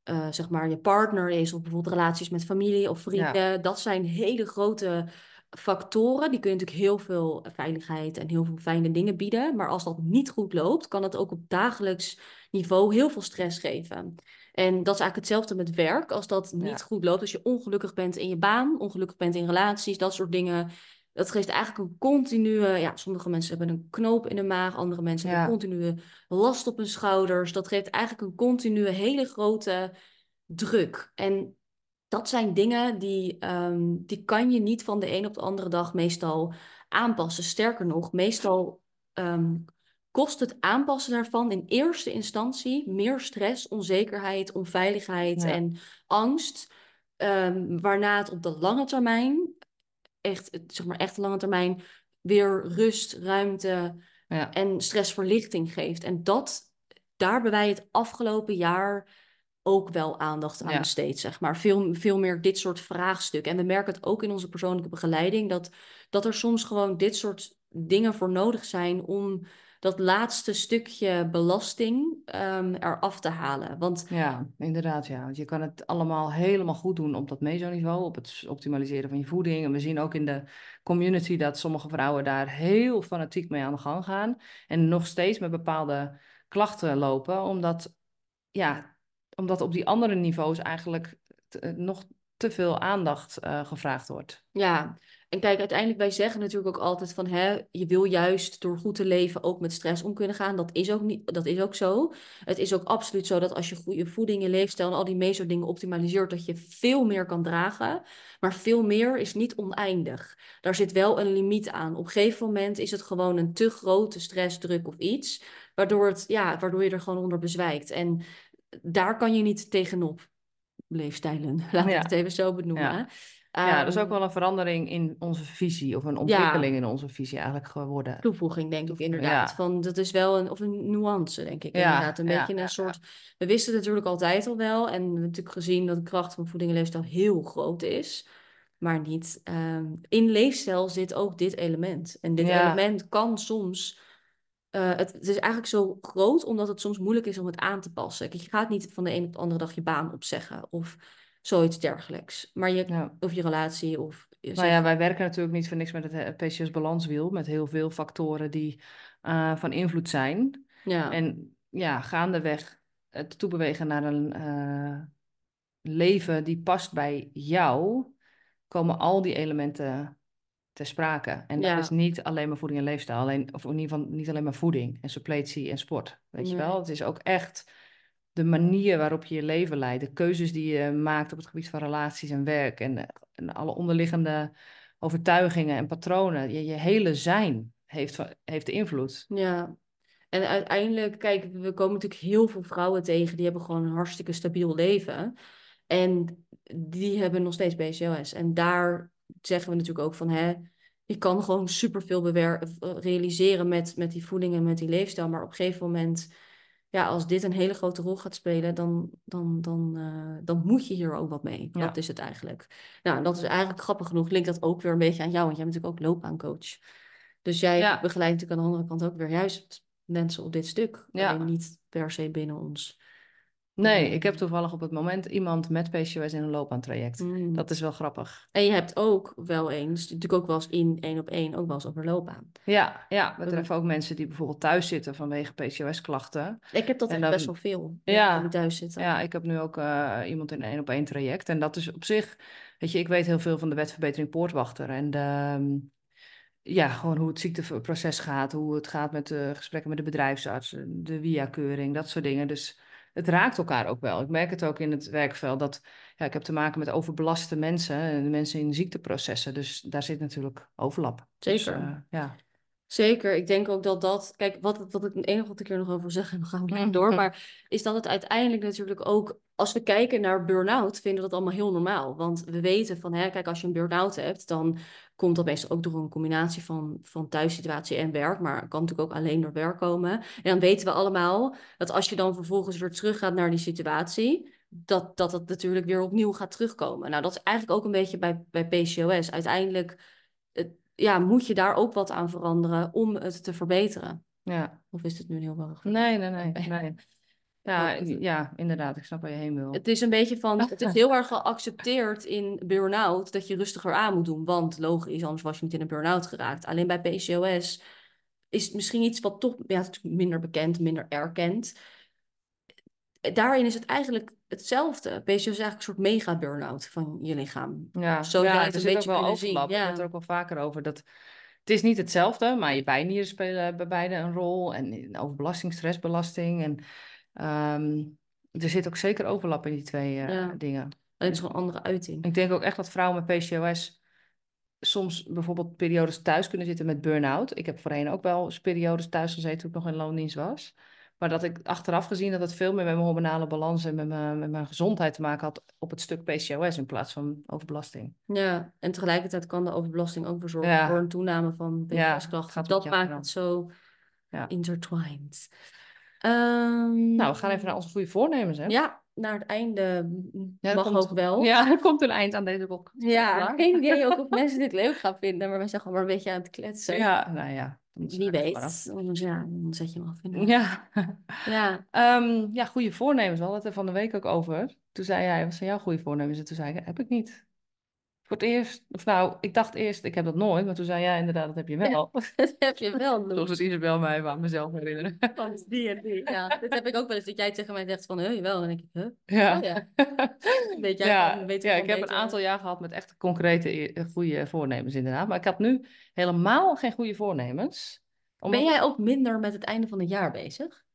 eh, zeg maar je partner is, of bijvoorbeeld relaties met familie of vrienden, dat zijn hele grote factoren. Die kunnen natuurlijk heel veel veiligheid en heel veel fijne dingen bieden. Maar als dat niet goed loopt, kan het ook op dagelijks niveau heel veel stress geven. En dat is eigenlijk hetzelfde met werk. Als dat niet Ja. goed loopt, als je ongelukkig bent in je baan, ongelukkig bent in relaties, dat soort dingen. Dat geeft eigenlijk een continue. Ja, sommige mensen hebben een knoop in de maag, andere mensen Ja. hebben continue last op hun schouders. Dat geeft eigenlijk een continue hele grote druk. En dat zijn dingen die, ehm, die kan je niet van de een op de andere dag meestal aanpassen. Sterker nog, meestal ehm, kost het aanpassen daarvan in eerste instantie meer stress, onzekerheid, onveiligheid Ja. en angst. Ehm, waarna het op de lange termijn, echt, zeg maar echt lange termijn, weer rust, ruimte Ja. en stressverlichting geeft. En dat, daar hebben wij het afgelopen jaar ook wel aandacht aan Ja. besteed, zeg maar. Veel, veel meer dit soort vraagstukken. En we merken het ook in onze persoonlijke begeleiding, dat, dat er soms gewoon dit soort dingen voor nodig zijn om dat laatste stukje belasting ehm, eraf te halen. Want Ja, inderdaad, ja. Want je kan het allemaal helemaal goed doen op dat mesoniveau, op het optimaliseren van je voeding. En we zien ook in de community dat sommige vrouwen daar heel fanatiek mee aan de gang gaan. En nog steeds met bepaalde klachten lopen, omdat, ja, omdat op die andere niveaus eigenlijk te- nog te veel aandacht eh, gevraagd wordt. Ja, en kijk, uiteindelijk, wij zeggen natuurlijk ook altijd van, hè, je wil juist door goed te leven ook met stress om kunnen gaan. Dat is ook niet, dat is ook zo. Het is ook absoluut zo dat als je goede voeding, je leefstijl en al die meso dingen optimaliseert, dat je veel meer kan dragen. Maar veel meer is niet oneindig. Daar zit wel een limiet aan. Op een gegeven moment is het gewoon een te grote stressdruk of iets, waardoor, het, ja, waardoor je er gewoon onder bezwijkt. En daar kan je niet tegenop leefstijlen, [laughs] laat ik Ja. het even zo benoemen. Ja. Ja, dat is ook Ehm, wel een verandering in onze visie, of een ontwikkeling in onze visie eigenlijk geworden. toevoeging, denk ik inderdaad. ja. Van, dat is wel een, of een nuance, denk ik Ja, inderdaad. Een beetje een soort... We wisten het natuurlijk altijd al wel. En we hebben natuurlijk gezien dat de kracht van voeding en leefstijl heel groot is. Maar niet... ehm, in leefstijl zit ook dit element. En dit element kan soms... eh, het, het is eigenlijk zo groot omdat het soms moeilijk is om het aan te passen. Kijk, je gaat niet van de een op de andere dag je baan opzeggen of zoiets dergelijks. Maar je, Ja. of je relatie of... Nou ja, wij werken natuurlijk niet voor niks met het eh, PCOS-balanswiel, met heel veel factoren die eh, van invloed zijn. ja. En ja, gaandeweg het toebewegen naar een eh, leven die past bij jou, komen al die elementen ter sprake. En dat is niet alleen maar voeding en leefstijl, alleen, of in ieder geval niet alleen maar voeding en suppletie en sport. Weet je wel? Het is ook echt de manier waarop je je leven leidt, de keuzes die je maakt op het gebied van relaties en werk en, alle onderliggende overtuigingen en patronen. Je, hele zijn heeft, heeft invloed. Ja, en uiteindelijk, kijk, we komen natuurlijk heel veel vrouwen tegen die hebben gewoon een hartstikke stabiel leven. En die hebben nog steeds PCOS. En daar zeggen we natuurlijk ook van, hè, je kan gewoon superveel realiseren met, met die voeding en met die leefstijl. Maar op een gegeven moment, ja, als dit een hele grote rol gaat spelen, dan, dan, dan, eh, dan moet je hier ook wat mee. Ja. Dat is het eigenlijk. Nou, dat is eigenlijk grappig genoeg. Linkt dat ook weer een beetje aan jou, want jij bent natuurlijk ook loopbaancoach. Dus jij Ja. begeleidt natuurlijk aan de andere kant ook weer juist mensen op dit stuk. Ja. Alleen niet per se binnen ons. Nee, ik heb toevallig op het moment iemand met PCOS in een loopbaantraject. Mm. Dat is wel grappig. En je hebt ook wel eens, natuurlijk ook wel eens in één op één, ook wel eens over loopbaan. Ja, ja, we treffen ook mensen die bijvoorbeeld thuis zitten vanwege PCOS-klachten. Ik heb dat En echt best wel veel. Ja. Die thuis zitten. Ja, ik heb nu ook eh, iemand in een één op één traject. En dat is op zich, weet je, ik weet heel veel van de wetverbetering poortwachter. En de, ehm, ja, gewoon hoe het ziekteproces gaat, hoe het gaat met de gesprekken met de bedrijfsarts, de via-keuring, dat soort dingen. Dus het raakt elkaar ook wel. Ik merk het ook in het werkveld dat ja, ik heb te maken met overbelaste mensen en mensen in ziekteprocessen. Dus daar zit natuurlijk overlap. Dus, Zeker. eh, ja. Zeker, ik denk ook dat dat, kijk, wat, wat ik het enige wat ik er nog over zeg, en dan gaan we lekker door, maar is dat het uiteindelijk natuurlijk ook, als we kijken naar burn-out, vinden we dat allemaal heel normaal. Want we weten van, hè, kijk, als je een burn-out hebt, dan komt dat meestal ook door een combinatie van, van thuissituatie en werk, maar kan natuurlijk ook alleen door werk komen. En dan weten we allemaal dat als je dan vervolgens weer teruggaat naar die situatie, dat dat het natuurlijk weer opnieuw gaat terugkomen. Nou, dat is eigenlijk ook een beetje bij, bij PCOS. Uiteindelijk het- ja, moet je daar ook wat aan veranderen om het te verbeteren. ja. Of is het nu heel warrig? Nee, nee, nee. nee. Ja, ja, inderdaad. Ik snap waar je heen wil. Het is een beetje van, het is [laughs] heel erg geaccepteerd in burn-out dat je rustiger aan moet doen. Want logisch, anders was je niet in een burn-out geraakt. Alleen bij PCOS is het misschien iets wat toch ja, minder bekend, minder erkend. Daarin is het eigenlijk hetzelfde. PCOS is eigenlijk een soort mega-burn-out van je lichaam. Ja, Zo ja het er een beetje wel overlap. Ik ja. heb het er ook wel vaker over. Dat het is niet hetzelfde, maar je bijnieren spelen bij beide een rol. En in overbelasting, stressbelasting. En ehm, er zit ook zeker overlap in die twee eh, Ja. dingen. En het is gewoon een andere uiting. Ik denk ook echt dat vrouwen met PCOS soms bijvoorbeeld periodes thuis kunnen zitten met burn-out. Ik heb voorheen ook wel eens periodes thuis gezeten toen ik nog in loondienst was. Maar dat ik achteraf gezien dat het veel meer met mijn hormonale balans en met mijn, met mijn gezondheid te maken had op het stuk PCOS in plaats van overbelasting. Ja, en tegelijkertijd kan de overbelasting ook weer zorgen Ja. voor een toename van PCOS-klachten. dat maakt het zo Ja. intertwined. Ehm, Nou, we gaan even naar onze goede voornemens, hè? Ja, naar het einde Ja, mag komt- ook wel. Ja, er komt een eind aan deze podcast. Ja, geen idee ook of [laughs] mensen dit leuk gaan vinden, maar wij zijn gewoon maar een beetje aan het kletsen. Ja, nou ja. Wie weet. Anders ja, dan zet je hem af. Ja. [laughs] Ja. Ehm, ja, goede voornemens. We hadden het er van de week ook over. Toen zei jij, wat zijn jouw goede voornemens? En toen zei ik, heb ik niet. Voor het eerst, of nou, ik dacht eerst, ik heb dat nooit. Maar toen zei jij inderdaad, dat heb je wel. [laughs] Dat heb je wel, [laughs] Zoals Loes. het Isabel mij aan mezelf herinneren. [laughs] Want die en die. Ja, dit heb ik ook wel eens. Dat jij tegen mij zegt van, jawel. Dan denk ik, huh? Ja. Oh ja. Weet jij ja, weet je ja, ik heb een aantal jaar gehad met echt concrete, eh, goede voornemens inderdaad. Maar ik had nu helemaal geen goede voornemens. Omdat- Ben jij ook minder met het einde van het jaar bezig?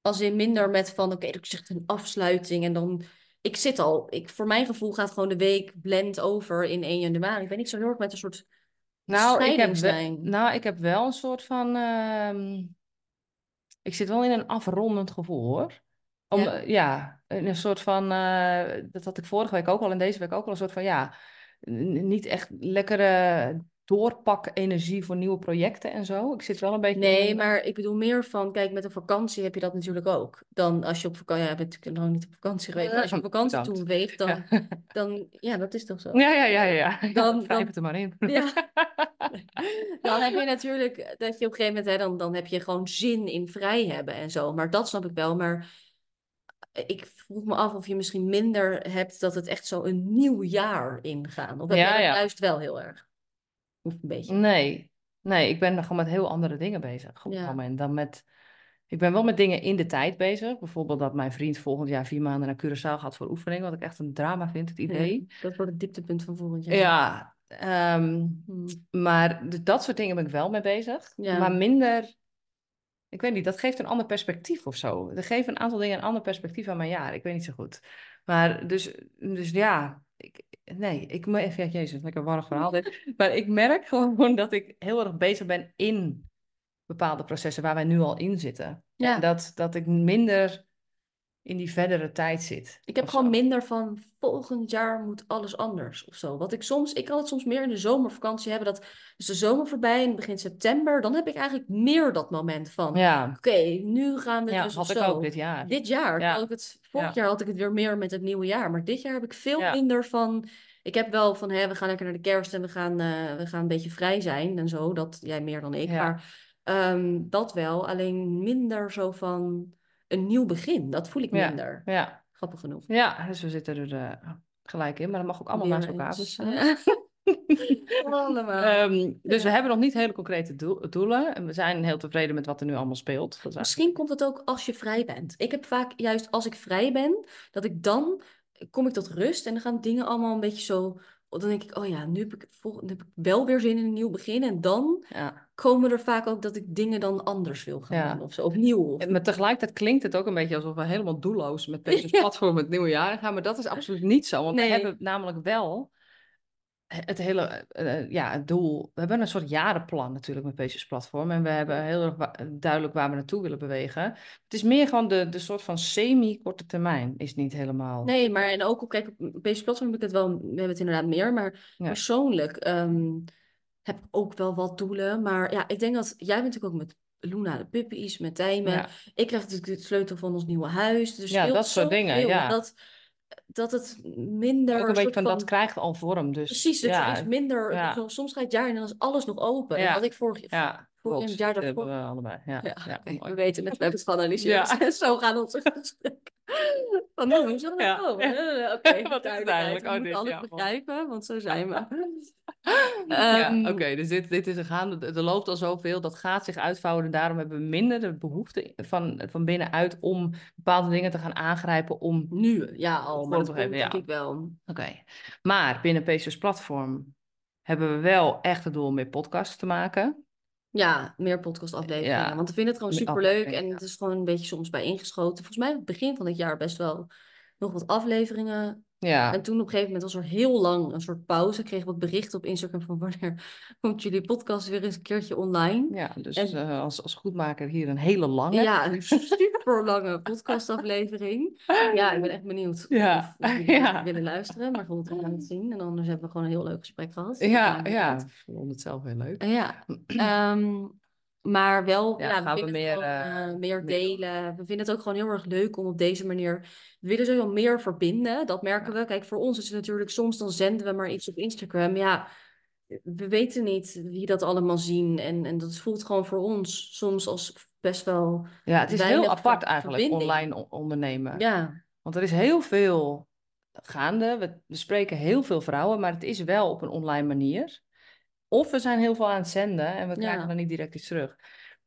Als in minder met van, oké, ik zeg een afsluiting en dan... Ik zit al, ik, voor mijn gevoel gaat gewoon de week blend over in 1 januari. Ik ben niet zo heel erg met een soort Nou, ik heb, wel, nou, ik heb wel een soort van. ehm, ik zit wel in een afrondend gevoel hoor. Om, Ja? ja, in een soort van. eh, dat had ik vorige week ook al en deze week ook al een soort van. Ja, niet echt lekkere doorpak-energie voor nieuwe projecten en zo. Ik zit wel een beetje. Nee, maar ik bedoel meer van, kijk, met een vakantie heb je dat natuurlijk ook. Dan als je op vakantie, ja, je bent natuurlijk nog niet op vakantie geweest, maar als je op [laughs] vakantie Bedankt. toe weegt, dan, Ja. [laughs] dan, ja, dat is toch zo. Ja, ja, ja, ja. [laughs] Dan- Wrijf dan- het er maar in. Ja. Dan heb je natuurlijk dat je op een gegeven moment, hè, dan, dan heb je gewoon zin in vrij hebben en zo. Maar dat snap ik wel. Maar ik vroeg me af of je misschien minder hebt dat het echt zo een nieuw jaar ingaan. Of heb Ja, jij dat ja. juist wel heel erg? Of een beetje? Nee, nee, ik ben gewoon met heel andere dingen bezig op het Ja. moment dan met. Ik ben wel met dingen in de tijd bezig. Bijvoorbeeld dat mijn vriend volgend jaar vier maanden naar Curaçao gaat voor oefening. Wat ik echt een drama vind, het idee. Ja, dat wordt het dieptepunt van volgend jaar. Ja, ehm, Hm. maar dus dat soort dingen ben ik wel mee bezig. Ja. Maar minder. Ik weet niet, dat geeft een ander perspectief of zo. Dat geeft een aantal dingen een ander perspectief aan mijn jaar. Ik weet niet zo goed. Maar dus, dus ja, ik, nee, ik moet even, ja, jezus, lekker warrig verhaal dit. Maar ik merk [laughs] gewoon dat ik heel erg bezig ben in bepaalde processen waar wij nu al in zitten. Ja. Dat, dat ik minder in die verdere tijd zit. Ik heb gewoon zo. minder van volgend jaar moet alles anders of zo. Wat ik soms, ik kan het soms meer in de zomervakantie hebben. Dat is de zomer voorbij en begin september. Dan heb ik eigenlijk meer dat moment van. Ja, Oké, nu gaan we ja dus had ik zo. ook dit jaar. Dit jaar, Ja. had ik het, vorig Ja. jaar had ik het weer meer met het nieuwe jaar. Maar dit jaar heb ik veel Ja. minder van. Ik heb wel van, hè, we gaan lekker naar de kerst en we gaan, eh, we gaan een beetje vrij zijn en zo. Dat jij meer dan ik. Maar ehm, dat wel. Alleen minder zo van een nieuw begin. Dat voel ik minder. Ja, Grappig genoeg. ja, dus we zitten er eh, gelijk in. Maar dat mag ook allemaal Weer naast elkaar bestaan. [laughs] Allemaal. Ehm, dus we hebben nog niet hele concrete doel- doelen. En we zijn heel tevreden met wat er nu allemaal speelt. Misschien komt het ook als je vrij bent. Ik heb vaak juist als ik vrij ben, dat ik dan kom ik tot rust en dan gaan dingen allemaal een beetje zo. Dan denk ik, oh ja, nu heb ik, nu heb ik wel weer zin in een nieuw begin. En dan Ja. komen er vaak ook dat ik dingen dan anders wil gaan Ja. doen of zo. Opnieuw. Of... Maar tegelijkertijd klinkt het ook een beetje alsof we helemaal doelloos met [laughs] deze platform het nieuwe jaar gaan. Maar dat is absoluut niet zo. Want Nee. we hebben namelijk wel het hele eh, eh, ja, het doel. We hebben een soort jarenplan natuurlijk met Pages Platform. En we hebben heel erg wa- duidelijk waar we naartoe willen bewegen. Het is meer gewoon de, de soort van semi-korte termijn. Is niet helemaal. Nee, maar en ook op, kijk, op platform heb ik het wel, we hebben het inderdaad meer, maar Ja. persoonlijk ehm, heb ik ook wel wat doelen. Maar ja, ik denk dat jij bent natuurlijk ook met Luna de puppies, met Tijmen. Ja. Ik krijg natuurlijk de sleutel van ons nieuwe huis. Dus Ja, dat soort dingen, ja. Dat, dat het minder Ook een beetje van, van... dat krijgt al vorm. Dus Precies, dat ja, iets minder... ja. Soms gaat het jaar en dan is alles nog open. En wat ik vorig, ja, vorig klopt. het jaar Dat daarvoor... hebben we allebei. Ja, Ja, we weten het, we hebben het geanalyseerd. Ja. [laughs] Zo gaan onze gesprekken. [laughs] Van, nou, hoe zal dat? Eh, [laughs] Oké, Wat is het duidelijkheid. eigenlijk? We Oh, dit, alles ja, begrijpen, want zo zijn we. [laughs] Ja, Ehm, oké, dus dit, dit is een gaande. Er loopt al zoveel, dat gaat zich uitvouwen. En daarom hebben we minder de behoefte van, van binnenuit om bepaalde dingen te gaan aangrijpen. Om... Nu, ja al, maar dat denk ja. ik wel. Oké, maar binnen PC's platform hebben we wel echt het doel om meer podcasts te maken. Ja, meer podcastafleveringen. Ja. Want we vinden het gewoon superleuk. En het is gewoon een beetje soms bij ingeschoten. Volgens mij begin van het jaar best wel nog wat afleveringen. Ja, En toen op een gegeven moment was er heel lang een soort pauze. Kregen we wat berichten op Instagram van wanneer [laughs] komt jullie podcast weer eens een keertje online. ja dus En- eh, als, als goedmaker hier een hele lange. Ja, een [laughs] super lange podcastaflevering. Ja, ik ben echt benieuwd Ja, of, jullie [laughs] ja. willen luisteren. Maar goed, we gaan het zien. En anders hebben we gewoon een heel leuk gesprek gehad. Ja, ja. Ik vond het zelf heel leuk. Ja, [clears throat] ehm, Maar wel, Ja, ja, we gaan we willen meer, gewoon, eh, eh, meer meer delen. We vinden het ook gewoon heel erg leuk om op deze manier... We willen sowieso meer verbinden, dat merken we. Kijk, voor ons is het natuurlijk soms, dan zenden we maar iets op Instagram. Ja, we weten niet wie dat allemaal zien. En, en dat voelt gewoon voor ons soms als best wel Ja, het is heel apart eigenlijk, verbinding. online ondernemen. Ja, Want er is heel veel gaande. We, we spreken heel veel vrouwen, maar het is wel op een online manier. Of we zijn heel veel aan het zenden en we Ja. krijgen dan niet direct iets terug.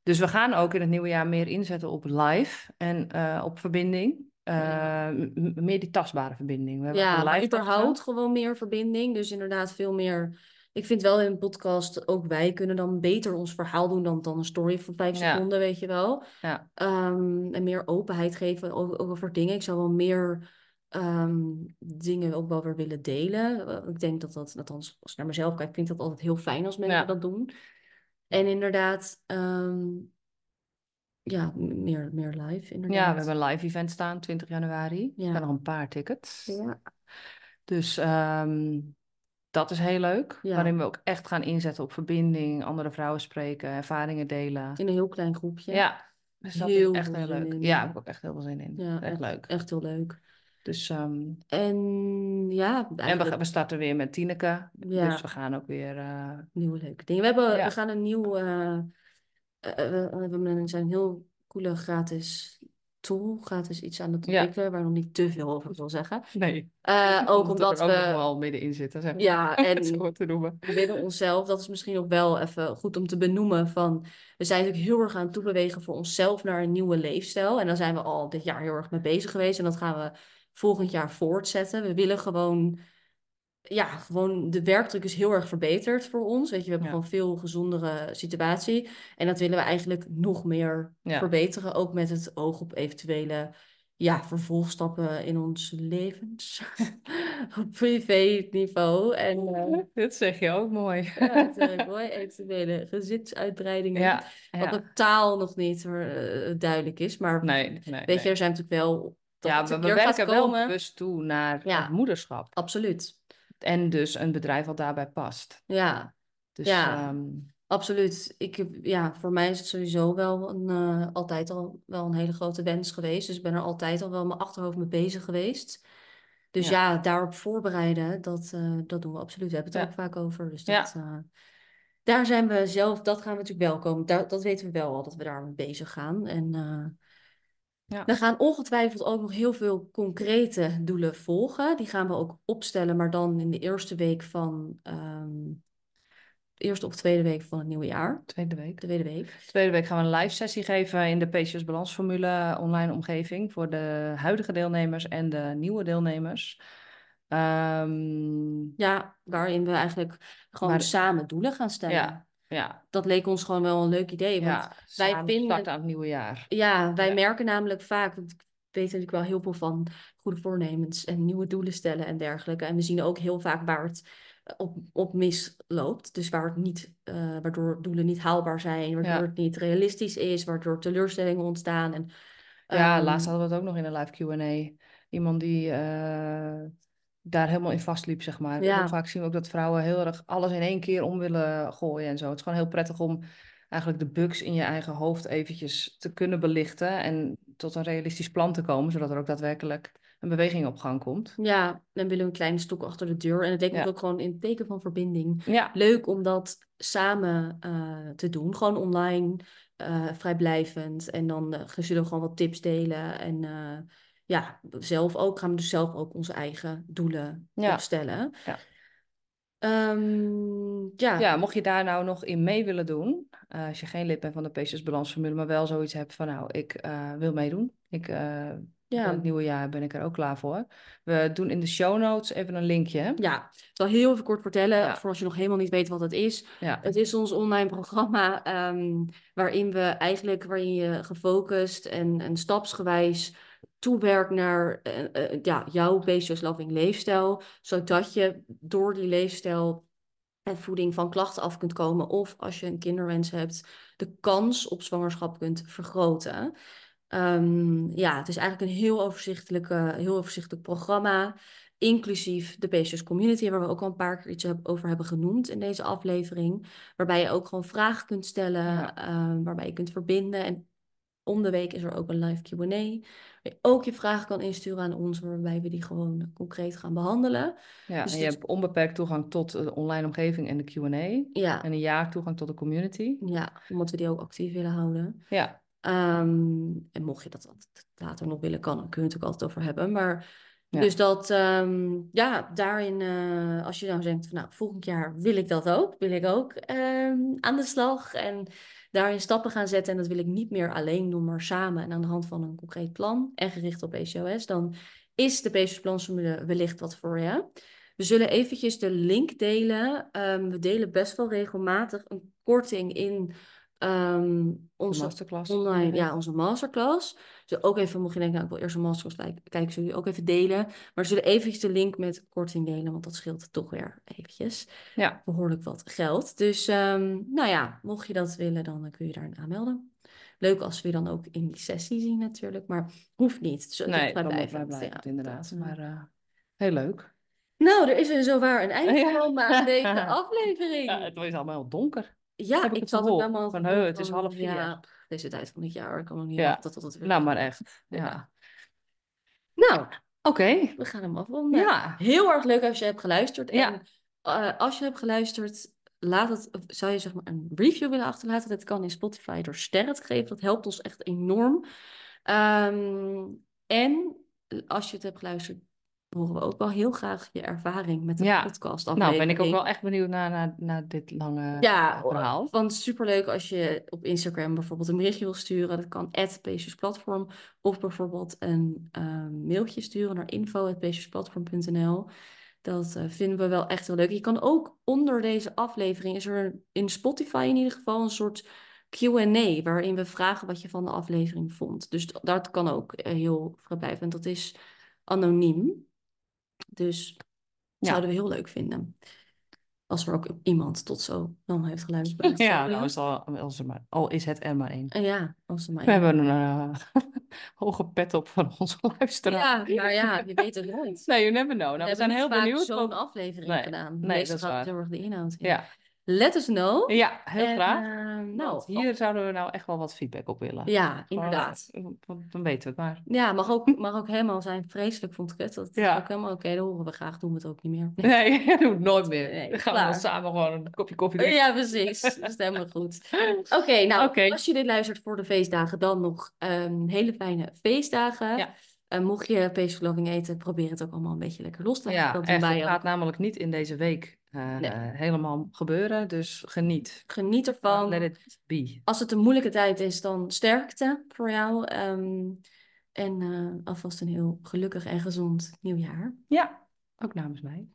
Dus we gaan ook in het nieuwe jaar meer inzetten op live en eh, op verbinding. Eh, meer die tastbare verbinding. We hebben ja live überhaupt gewoon meer verbinding. Dus inderdaad veel meer... Ik vind wel in een podcast, ook wij kunnen dan beter ons verhaal doen dan, dan een story van vijf Ja. seconden, weet je wel. Ja, Ehm, en meer openheid geven over, over dingen. Ik zou wel meer ehm, dingen ook wel weer willen delen. Eh, ik denk dat dat, althans als ik naar mezelf kijk, vind ik dat altijd heel fijn als mensen Ja. dat doen. En inderdaad, ehm, ja, meer, meer live inderdaad. ja, we hebben een live event staan, 20 januari. Er Ja. zijn nog een paar tickets. Ja, Dus ehm, dat is heel leuk. Ja. Waarin we ook echt gaan inzetten op verbinding, andere vrouwen spreken, ervaringen delen. in een heel klein groepje. Ja, dus dat Heel is echt heel leuk. in. Ja, heb ik ook echt heel veel zin in. Ja, echt, leuk. Echt heel leuk. Dus, ehm, En ja, en we, we starten weer met Tineke. Ja. Dus we gaan ook weer... eh, nieuwe leuke dingen. We, hebben, Ja. we gaan een nieuw, eh, eh, we, we zijn een heel coole gratis tool, gratis iets aan het Ja. ontwikkelen, waar ik nog niet te veel over wil zeggen. nee, Eh, [laughs] ook omdat omdat we er ook nog we, wel middenin zitten, zeg ja, [laughs] en zo te noemen. willen onszelf, dat is misschien ook wel even goed om te benoemen, van we zijn natuurlijk heel erg aan het toebewegen voor onszelf naar een nieuwe leefstijl. En daar zijn we al dit jaar heel erg mee bezig geweest en dat gaan we volgend jaar voortzetten. We willen gewoon, ja, gewoon de werkdruk is heel erg verbeterd voor ons. Weet je, we hebben Ja. gewoon veel gezondere situatie. En dat willen we eigenlijk nog meer Ja. verbeteren, ook met het oog op eventuele ja, vervolgstappen in ons levens. [laughs] op privé niveau. En Dit zeg je ook mooi. ja, dat [laughs] mooi. Eventuele gezinsuitbreidingen. Ja, Wat ja. totaal nog niet eh, duidelijk is. Maar Nee, nee, weet nee. je, er zijn natuurlijk wel... dat Ja, we, we werken wel bewust toe naar Ja. het moederschap. Absoluut. En dus een bedrijf wat daarbij past. Ja, Dus Ja. ehm, absoluut. Ik, ja, voor mij is het sowieso wel een, eh, altijd al wel een hele grote wens geweest. Dus ik ben er altijd al wel mijn achterhoofd mee bezig geweest. Dus ja, daarop voorbereiden, dat, eh, dat doen we absoluut. We hebben het er ook vaak over. Dus dat, eh, daar zijn we zelf, dat gaan we natuurlijk wel komen. Daar, dat weten we wel al, dat we daar mee bezig gaan. En Ja. we gaan ongetwijfeld ook nog heel veel concrete doelen volgen. Die gaan we ook opstellen, maar dan in de eerste week van, ehm, eerste of tweede week van het nieuwe jaar. tweede week. Tweede week. Tweede week gaan we een live sessie geven in de PCS Balansformule online omgeving voor de huidige deelnemers en de nieuwe deelnemers. Ehm, Ja, waarin we eigenlijk gewoon Maar- samen doelen gaan stellen. ja, ja, Dat leek ons gewoon wel een leuk idee. Want ja. wij vinden- aan het nieuwe jaar. Ja, wij Ja. merken namelijk vaak, want ik weet natuurlijk wel heel veel van goede voornemens en nieuwe doelen stellen en dergelijke. En we zien ook heel vaak waar het eh, op, op misloopt. Dus waar het niet, eh, waardoor doelen niet haalbaar zijn, waardoor Ja. het niet realistisch is, waardoor teleurstellingen ontstaan. En, Ja, ehm, laatst hadden we het ook nog in een live Q&A. Iemand die eh, daar helemaal in vastliep, zeg maar. Ja. Heel vaak zien we ook dat vrouwen heel erg alles in één keer om willen gooien en zo. Het is gewoon heel prettig om eigenlijk de bugs in je eigen hoofd eventjes te kunnen belichten en tot een realistisch plan te komen, zodat er ook daadwerkelijk een beweging op gang komt. Ja, dan willen we een kleine stok achter de deur. En het leek Ja. ook gewoon in het teken van verbinding Ja, leuk om dat samen eh, te doen. Gewoon online, eh, vrijblijvend. En dan eh, zullen we gewoon wat tips delen. En eh, ja, zelf ook gaan we dus zelf ook onze eigen doelen Ja. opstellen. Ja. Ehm, ja. ja, mocht je daar nou nog in mee willen doen, eh, als je geen lid bent van de PCS Balansformule, maar wel zoiets hebt van nou, ik eh, wil meedoen. Ik, eh, Ja. Het nieuwe jaar ben ik er ook klaar voor. We doen in de show notes even een linkje. Ja, ik zal heel even kort vertellen, Ja. voor als je nog helemaal niet weet wat het is. Ja, Het is ons online programma ehm, waarin we eigenlijk waarin je gefocust en, en stapsgewijs toewerkt naar eh, eh, ja, jouw PCOS loving leefstijl, zodat je door die leefstijl en voeding van klachten af kunt komen of als je een kinderwens hebt, de kans op zwangerschap kunt vergroten. Ehm, ja, het is eigenlijk een heel overzichtelijk, heel overzichtelijk programma. inclusief de Patios Community, waar we ook al een paar keer iets over hebben genoemd in deze aflevering. Waarbij je ook gewoon vragen kunt stellen, Ja. ehm, waarbij je kunt verbinden. En om de week is er ook een live Q&A. Waar je ook je vragen kan insturen aan ons, waarbij we die gewoon concreet gaan behandelen. Ja, Dus en je hebt onbeperkt toegang tot de online omgeving en de Q&A. Ja, En een jaar toegang tot de community. ja, omdat we die ook actief willen houden. Ja, Ehm, en mocht je dat later nog willen, kan, dan kun je het ook altijd over hebben. Maar Ja. dus dat, ehm, ja, daarin, eh, als je nou denkt van, nou, volgend jaar wil ik dat ook, wil ik ook ehm, aan de slag en daarin stappen gaan zetten. En dat wil ik niet meer alleen doen, maar samen en aan de hand van een concreet plan en gericht op PCOS. Dan is de PCOS plansformule wellicht wat voor je. We zullen eventjes de link delen. Ehm, we delen best wel regelmatig een korting in ehm, onze masterclass. online, ja, onze masterclass. Dus ook even, mocht je denken, nou, ik wil eerst een masterclass kijken, kijken, zullen jullie ook even delen. Maar zullen eventjes de link met korting delen, want dat scheelt toch weer eventjes Ja, behoorlijk wat geld. Dus ehm, nou ja, mocht je dat willen, dan eh, kun je daarin aanmelden. Leuk als we je dan ook in die sessie zien natuurlijk, maar hoeft niet. Dus nee, wij dan blijven blijven het, het ja, inderdaad. eh. Maar eh, heel leuk. Nou, er is er zowaar een einde gekomen aan deze [laughs] aflevering. Ja, het is allemaal donker. Ja, ik ik het zat ook helemaal Van, het is half vier. Ja, deze tijd van het jaar, ik kan nog niet Ja. wachten tot het weer Nou, maar echt. [laughs] Ja. Ja. Nou, Oké. we gaan hem afronden. Ja. Heel erg leuk als je hebt geluisterd. Ja. En eh, als je hebt geluisterd, laat het, zou je zeg maar een review willen achterlaten? Dat kan in Spotify door sterren te geven. Dat helpt ons echt enorm. Ehm, en als je het hebt geluisterd, horen we ook wel heel graag je ervaring met de Ja. podcast Nou, ben ik ook wel echt benieuwd naar, naar, naar dit lange Ja, verhaal. want superleuk als je op Instagram bijvoorbeeld een berichtje wil sturen. Dat kan @pesusplatform of bijvoorbeeld een ehm, mailtje sturen naar info@pesusplatform.nl. Dat eh, vinden we wel echt heel leuk. Je kan ook onder deze aflevering is er in Spotify in ieder geval een soort Q&A waarin we vragen wat je van de aflevering vond. Dus dat kan ook eh, heel vrijblijvend. Dat is anoniem. Dus Ja. zouden we heel leuk vinden. Als er ook iemand tot zo dan heeft geluisterd. [laughs] Ja, nou is al, als er maar, al is het er maar één. Ja, als er maar We één- hebben een eh, [laughs] hoge pet op van onze [laughs] luisteraar. Ja, maar ja, je weet het nooit. Nee, you never know. Nou, we, hebben zijn heel benieuwd. zo'n wat- aflevering Nee, gedaan. nee, Meestal dat is waar. heel erg de inhoud in. Ja, Let us know. ja heel En, graag. eh, Nou, nou, hier zouden we nou echt wel wat feedback op willen. ja, inderdaad. eh, want Dan weten we het maar. Ja, mag ook, [laughs] mag ook helemaal zijn. Vreselijk vond ik het. Dat is Ja. ook helemaal oké. dat horen we graag. Doen we het ook niet meer. Nee, [laughs] dat doe ik nooit meer. Nee, Dan gaan we dan samen gewoon een kopje koffie drinken. Ja, precies. Dat is helemaal goed. [laughs] Oké, nou, als je dit luistert voor de feestdagen, dan nog ehm, hele fijne feestdagen. Ja. Eh, mocht je peace loving eten, probeer het ook allemaal een beetje lekker los te laten. Ja, doen echt. Het gaat namelijk niet in deze week eh, Nee. helemaal gebeuren. Dus geniet. Geniet ervan. Let it be. Als het een moeilijke tijd is, dan sterkte voor jou. Ehm, en eh, alvast een heel gelukkig en gezond nieuwjaar. Ja, ook namens mij.